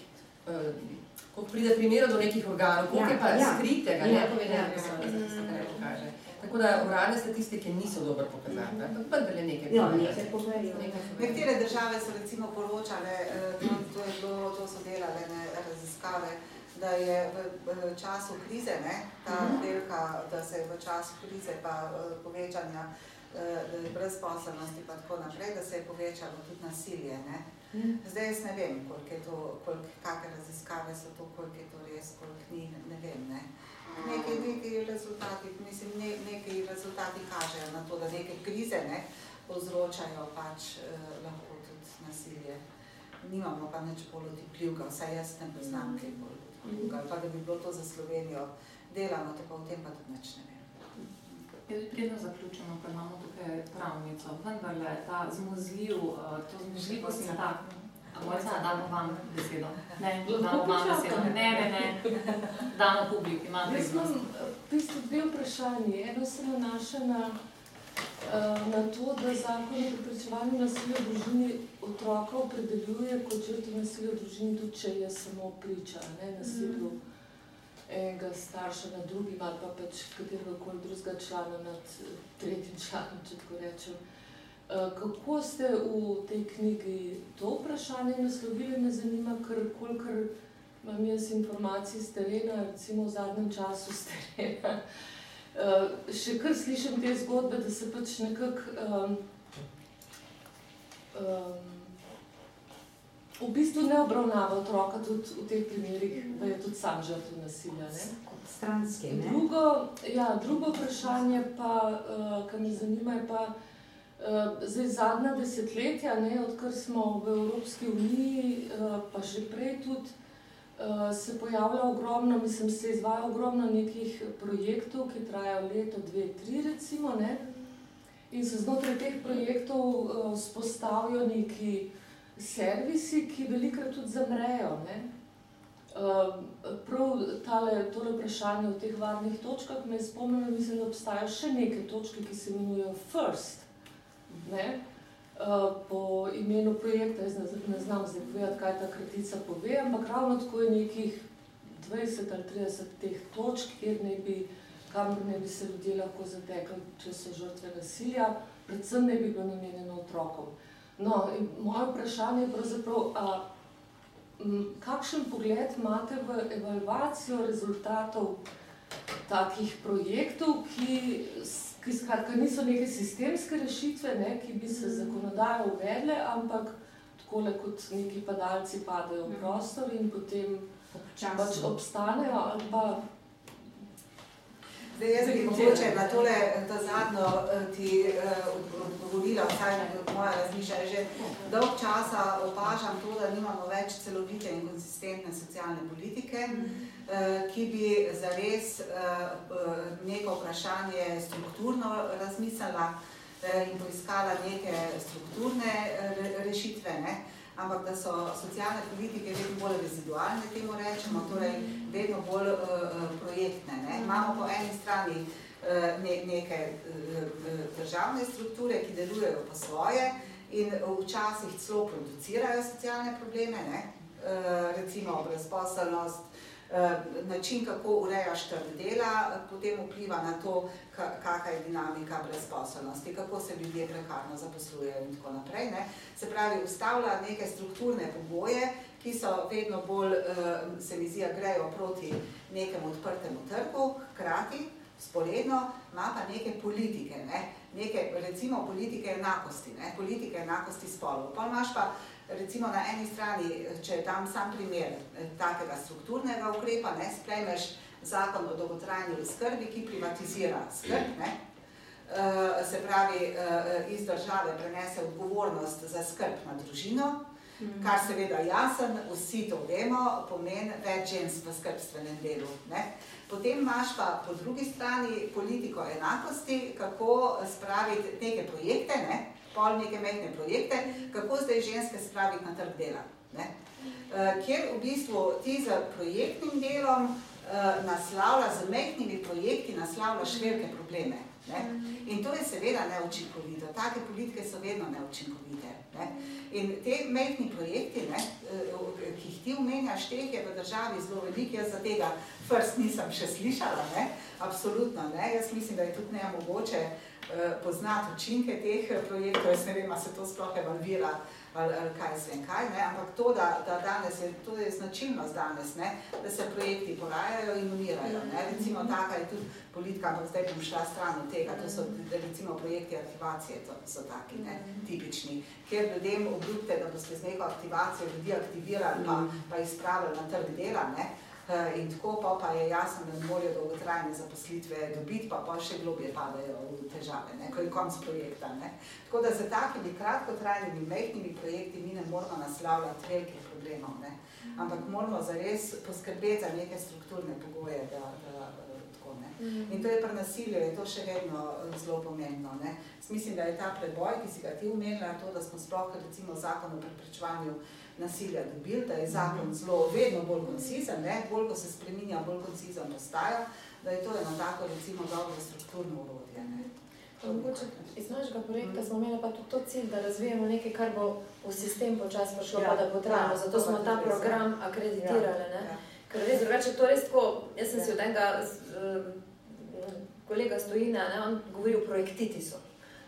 koliko pride primerov do nekih organov, koliko ja, je pa ja. skritega, ja, nepovedenega, ja, ja. statistika ne pokaže. Tako da uradne statistike niso dober pokazatelj, ampak vendar je nekaj. Ja, nekaj povedali. Nekatere države so recimo poročale, to, to, je bilo, to so delale ne, raziskave, da je v, v času krize, ne, ta mhm. velika, da se je v času krize pa povečanja brezposobnosti pa tako naprej, da se je povečalo tudi nasilje. Ne. Mm. Zdaj jaz ne vem, koliko je to, koliko, kakve raziskave so to, koliko je to res, koliko ni, ne vem. Ne. Neki, neki, rezultati, mislim, ne, neki rezultati kažejo na to, da neke krize ne, povzročajo pač eh, lahko tudi nasilje. Nimamo pa nič bolj otipljivka, vsaj jaz ne poznam kaj bolj otipljivka, pa da bi bilo to za Slovenijo delano, tako o tem pa tudi nič ne vem. Jaz bi predno zaključeno, ker imamo tukaj pravnico, vendar le ta zmozljiv, uh, to zmozljivost in tak. Mojca, damo vam besedo. Ne, damo vam besedo. Ne, ne, ne. Damo publiki, imam Jaz imam v bistvu dve vprašanje. Eno se nanaša na, uh, na to, da zakon o preprečevanju nasilja v družini otroka opredeljuje kot žrtev nasilja v družini, tudi če je samo priča, ne, nasilju. Mm enega starša nad drugim ali pa pač katerega koli drugega člana nad tretjim članom, če tako rečem. Eh, kako ste v tej knjigi to vprašanje naslovili, me zanima, ker kolikor imam jaz informacij z terena, recimo v zadnjem času z terena, eh, še kar slišim te zgodbe, da se pač nekako um, um, v bistvu ne obravnava otroka tudi v teh primerih, da je tudi sam žrtev nasilja. Stranski, ne? Drugo, ja, drugo vprašanje, pa, uh, kar me zanima, je pa uh, zdaj zadnja desetletja, ne, odkar smo v Evropski uniji, uh, pa še prej tudi, uh, se pojavlja ogromno, mislim, se izvaja ogromno nekih projektov, ki trajajo leto, dve, tri recimo, ne, in se znotraj teh projektov uh, spostavijo neki servisi, ki velikrat tudi zamrejo. Uh, prav tale, tole vprašanje o teh varnih točkah me spomnilo, mislim, da obstajajo še neke točke, ki se imenujejo FIRST. Ne? Uh, po imenu projekta, jaz ne, ne znam zdaj povedati, kaj ta kratica pove, ampak ravno tako je nekih 20 ali 30 teh točk, kjer ne bi, kamor ne bi se ljudje lahko zatekli, če so žrtve nasilja, predvsem ne bi bilo namenjeno otrokom. No, moje vprašanje je pravzaprav, a, m, kakšen pogled imate v evalvacijo rezultatov takih projektov, ki, ki skratka, niso neke sistemske rešitve, ne, ki bi se zakonodajo uvedle, ampak takole kot neki padalci padajo v prostor in potem pač obstanejo ali pa Zdaj, jaz bi mogoče na tole, to zadnjo eh, ti uh, odgovorila, vsaj moja razmišljanja. Že dolg časa opažam to, da nimamo več celovite in konsistentne socialne politike, uh, ki bi zares neko vprašanje strukturno razmislila in poiskala neke strukturne rešitve. Ne? Ampak da so socialne politike vedno bolj rezidualne, temu rečemo, torej vedno bolj uh, projektne. Ne? Imamo po eni strani uh, ne, neke uh, državne strukture, ki delujejo po svoje in včasih celo producirajo socialne probleme, ne? Uh, recimo brezposelnost, način, kako urejaš trg dela, potem vpliva na to, kakšna je dinamika brezposobnosti, kako se ljudje prekarno zaposlujejo in tako naprej. Ne. Se pravi, ustavlja neke strukturne pogoje, ki so vedno bolj, eh, se mi zdi, grejo proti nekemu odprtemu trgu, hkrati, sporedno, ima pa neke politike, ne. neke, recimo politike enakosti, ne. politike enakosti spolov. Pa imaš pa recimo na eni strani, če dam sam primer eh, takega strukturnega ukrepa, ne, sprejmeš zakon o dolgotrajni skrbi, ki privatizira skrb, ne, uh, se pravi, uh, iz države prenese odgovornost za skrb na družino, mhm. kar seveda jasen, vsi to vemo, pomeni več žensk v skrbstvenem delu. Ne. Potem imaš pa po drugi strani politiko enakosti, kako spraviti neke projekte, ne, pol neke mehne projekte, kako zdaj ženske spraviti na trg dela. Ne? Uh, kjer v bistvu ti z projektnim delom uh, naslavlja, z mehkimi projekti naslavljaš velike probleme. Ne? In to je seveda neučinkovito. Take politike so vedno neučinkovite. Ne? In te mehni projekti, ne, uh, ki jih ti omenjaš, teh je v državi zelo veliko, jaz za tega first nisem še slišala, ne? absolutno. Ne? Jaz mislim, da je tudi nemogoče uh, Eh, poznati učinke teh eh, projektov, jaz ne vem, ali se to sploh evalvira ali, ali kaj se vem kaj, ne? ampak to, da, da danes je, to je značilnost danes, ne? da se projekti porajajo in umirajo. Ne? Recimo taka je tudi politika, ampak zdaj bom šla stran od tega, to so recimo projekti aktivacije, to so taki, ne, tipični, kjer ljudem obljubite, da boste z neko aktivacijo ljudi aktivirali, pa, pa jih spravili na trg dela, ne, Eh, in tako pa, pa je jasno, da ne morajo dolgotrajne zaposlitve dobiti, pa pa še globje padajo v težave, ne, ko je konc projekta. Ne. Tako da za takimi kratkotrajnimi, mehkimi projekti mi ne moramo naslavljati velikih problemov, ne. ampak moramo zares poskrbeti za neke strukturne pogoje, da, da, tako, ne. In to je pri nasilju, je to še vedno eh, zelo pomembno. Ne. Mislim, da je ta preboj, ki si ga ti umenila, to, da smo sploh recimo zakon o preprečevanju nasilja dobili, da je zakon mhm. zelo vedno bolj koncizen, ne? bolj ko se spreminja, bolj koncizen postaja, da je to eno tako recimo dobro strukturno urodje. Ne? Mogoče iz našega projekta mm. smo imeli pa tudi to cilj, da razvijemo nekaj, kar bo v sistem počas prišlo, ja, pa da bo trajalo. Zato smo ta program ja. akreditirali. Ne? Ja. Ker res drugače, to res tako, jaz sem si od enega uh, kolega Stojina, ne, on govori o projektitisu.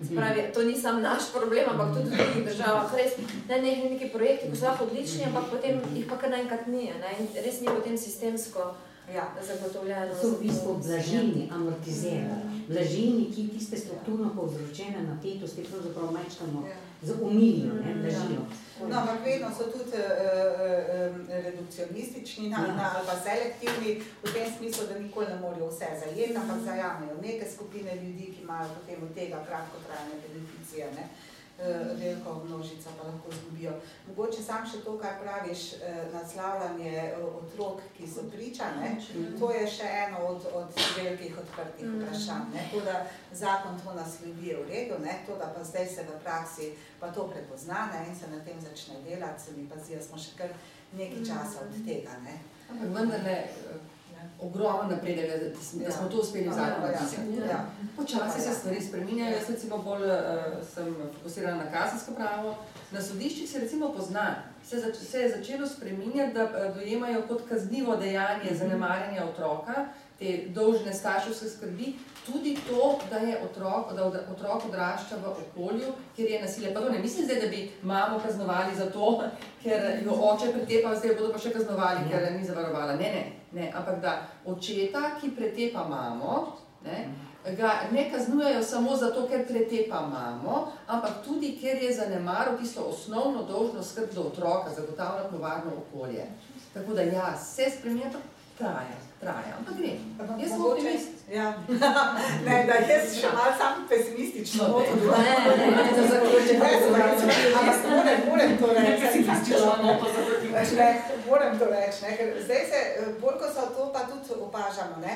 Spravi, to ni samo naš problem, ampak tudi v drugih državah. Res, ne, ne, neki projekti, ki so lahko odlični, ampak potem jih pa kar naenkrat ni. Ne, res ni potem sistemsko ja. zagotovljeno. So v bistvu blažilni, amortizirani. Blažilni, ki tiste strukturno povzročene napetosti pravzaprav mečkamo ja. Z umilno, ne, blažilno. Ja. No, ampak vedno so tudi uh, redukcionistični na, ja. na, ali pa selektivni v tem smislu, da nikoli ne morajo vse zajeti, ampak zajamejo neke skupine ljudi, ki imajo potem od tega kratkotrajne beneficije. Ne. Uh, Eh, veliko množico pa lahko zgubijo. Mogoče sam še to, kar praviš, eh, naslavljanje eh, otrok, ki so priča, ne? to je še eno od, od velikih odprtih mm. vprašanj. Ne? To, da zakon to nasledi je v redu, ne? to, da pa zdaj se v praksi pa to prepozna ne? in se na tem začne delati, se mi pa zdi, da smo še kar nekaj časa od tega. Ne? Ampak vendar ne, ogromen napredek, da, da smo to uspeli zagotoviti. Ja. Ja. Počasi se stvari spreminjajo, jaz recimo bolj uh, sem fokusirana na kazensko pravo. Na sodiščih se recimo pozna, se, zač se je začelo spreminjati, da uh, dojemajo kot kaznivo dejanje zanemarjanja otroka, te dolžne starševske skrbi, tudi to, da je otrok, da otrok odrašča v okolju, kjer je nasilje. Pa to ne mislim zdaj, da bi mamo kaznovali za to, ker jo oče pretepa, zdaj bodo pa še kaznovali, ker ni zavarovala. Ne, ne, ne, ampak da očeta, ki pretepa mamo, ne, ga ne kaznujejo samo zato, ker pretepa mamo, ampak tudi, ker je zanemaril tisto osnovno dolžno skrb do otroka, zagotavljati varno okolje. Tako da ja, se spremenja, traja traja, ampak gre. Jaz sem optimist. Ja. ne, da jaz še malo sam pesimistično noto. Ne, ne, ne, da zaključim. Ampak moram, moram to reči. Pesimistično noto zaključim. Moram to reči, ne, ker zdaj se, bolj ko so to pa tudi opažamo, ne,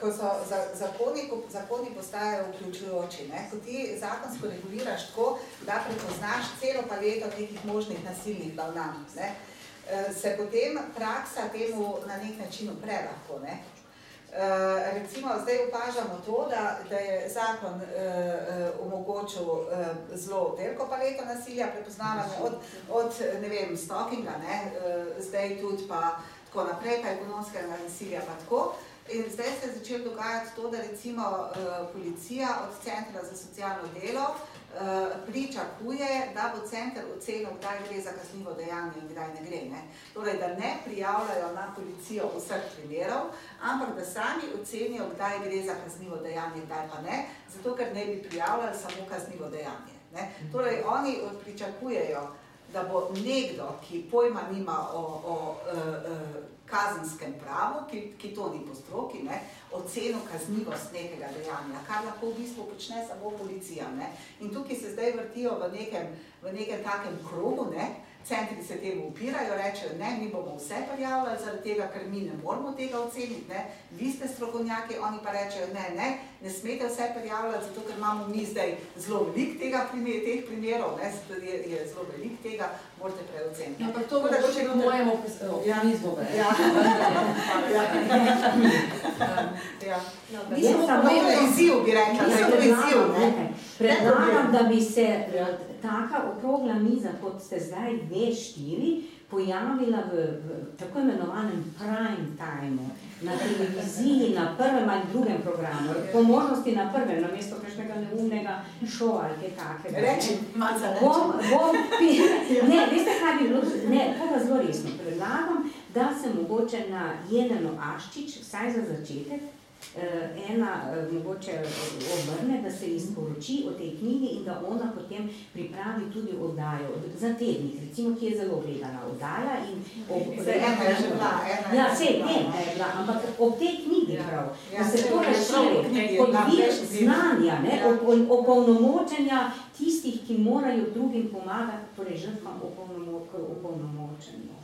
ko so zakoni, ko zakoni postajajo vključujoči, ne, ko ti zakonsko reguliraš tako, da prepoznaš celo paleto nekih možnih nasilnih ravnanj, ne, Eh, se potem praksa temu na nek način upre lahko. Ne? Uh, recimo, zdaj opažamo to, da, da je zakon uh, omogočil uh, zelo veliko paleto nasilja, prepoznavanje od, od ne vem, stalkinga, ne, uh, zdaj tudi pa tako naprej, pa ekonomskega nasilja pa tako. In zdaj se je začelo dogajati to, da recimo uh, policija od Centra za socialno delo uh, Eh, pričakuje, da bo center ocenil, kdaj gre za kaznivo dejanje in kdaj ne gre. Ne? Torej, da ne prijavljajo na policijo vseh primerov, ampak da sami ocenijo, kdaj gre za kaznivo dejanje in kdaj pa ne, zato ker ne bi prijavljali samo kaznivo dejanje. Ne? Torej, oni pričakujejo, da bo nekdo, ki pojma nima o, o, o, o kazenskem pravu, ki, ki to ni po stroki, ne, oceno kaznivost nekega dejanja, kar lahko v bistvu počne samo policija. Ne. In tukaj se zdaj vrtijo v nekem, v nekem takem krogu, ne, centri se temu upirajo, rečejo, ne, mi bomo vse prijavljali, zaradi tega, ker mi ne moramo tega oceniti, ne, vi ste strokovnjaki, oni pa rečejo, ne, ne, ne smete vse prijavljati, zato ker imamo mi zdaj zelo velik tega primer, teh primerov, ne, zato je, je zelo velik tega, morate preoceniti. Ampak to bo še k mojemu optimizmu, ne? Ja. ja. ja. Mislim, da to je izziv, bi rekla, da je to izziv, ne? Predlagam, da bi se taka okrogla miza, kot ste zdaj dve štiri, pojavila v, v tako imenovanem prime time, na televiziji, na prvem ali drugem programu, po možnosti na prvem, na mesto kakšnega neumnega šova ali kaj takega. Reči, malo za bom, bom, Ne, veste, kaj bi bilo, ne, to pa zelo resno predlagam, da se mogoče na Jeleno Aščič, vsaj za začetek, ena eh, mogoče obrne, da se ji sporoči o tej knjigi in da ona potem pripravi tudi oddajo za tednik, recimo, ki je zelo gledana oddaja. In ob, Zdaj, ena je že bila, ena je Ja, sej bila. vem, da je bila, ampak ob tej knjigi Ja. prav, Ja, da se to je knjigi, kot vir znanja, ne, Ja. opol- opolnomočenja tistih, ki morajo drugim pomagati, torej žrtvam opolnomo- k opolnomočenju.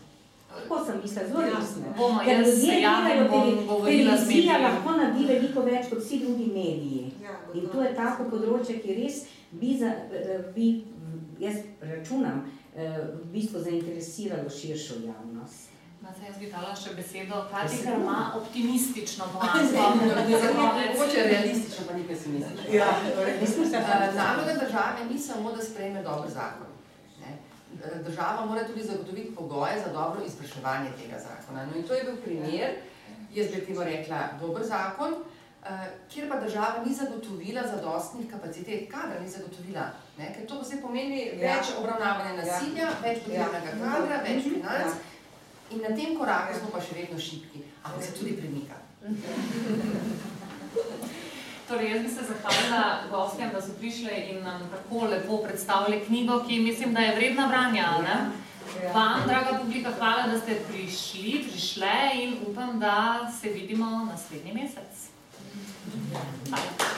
Tako sem mislila, zelo Ja. resno. Bomo, Ker ljudje z televizija lahko naredi veliko več kot vsi drugi mediji. Ja, In to je tako področje, ki res bi, za, eh, bi jaz računam, eh, v bistvu zainteresiralo širšo javnost. No, saj jaz bi dala še besedo, Kati, ker ima optimistično konec. Mogoče realistično, pa ni pesimistično. Ja, Eh, Naloga države ni samo, da sprejme dober zakon. Država mora tudi zagotoviti pogoje za dobro izvrševanje tega zakona. No in to je bil primer, jaz bi temu rekla, dober zakon, eh, kjer pa država ni zagotovila zadostnih kapacitet, kadra ni zagotovila. Ne? Ker to vse pomeni Ja. več obravnavanja nasilja, več potrebnega kadra, več financ. In na tem koraku Ja. smo pa še vedno šibki, ampak se tudi premika. Torej, jaz bi se zahvalila gostjem, da so prišli in nam tako lepo predstavili knjigo, ki mislim, da je vredna branja. Ne? Ja. Vam, draga publika, hvala, da ste prišli, prišle in upam, da se vidimo naslednji mesec. Hvala.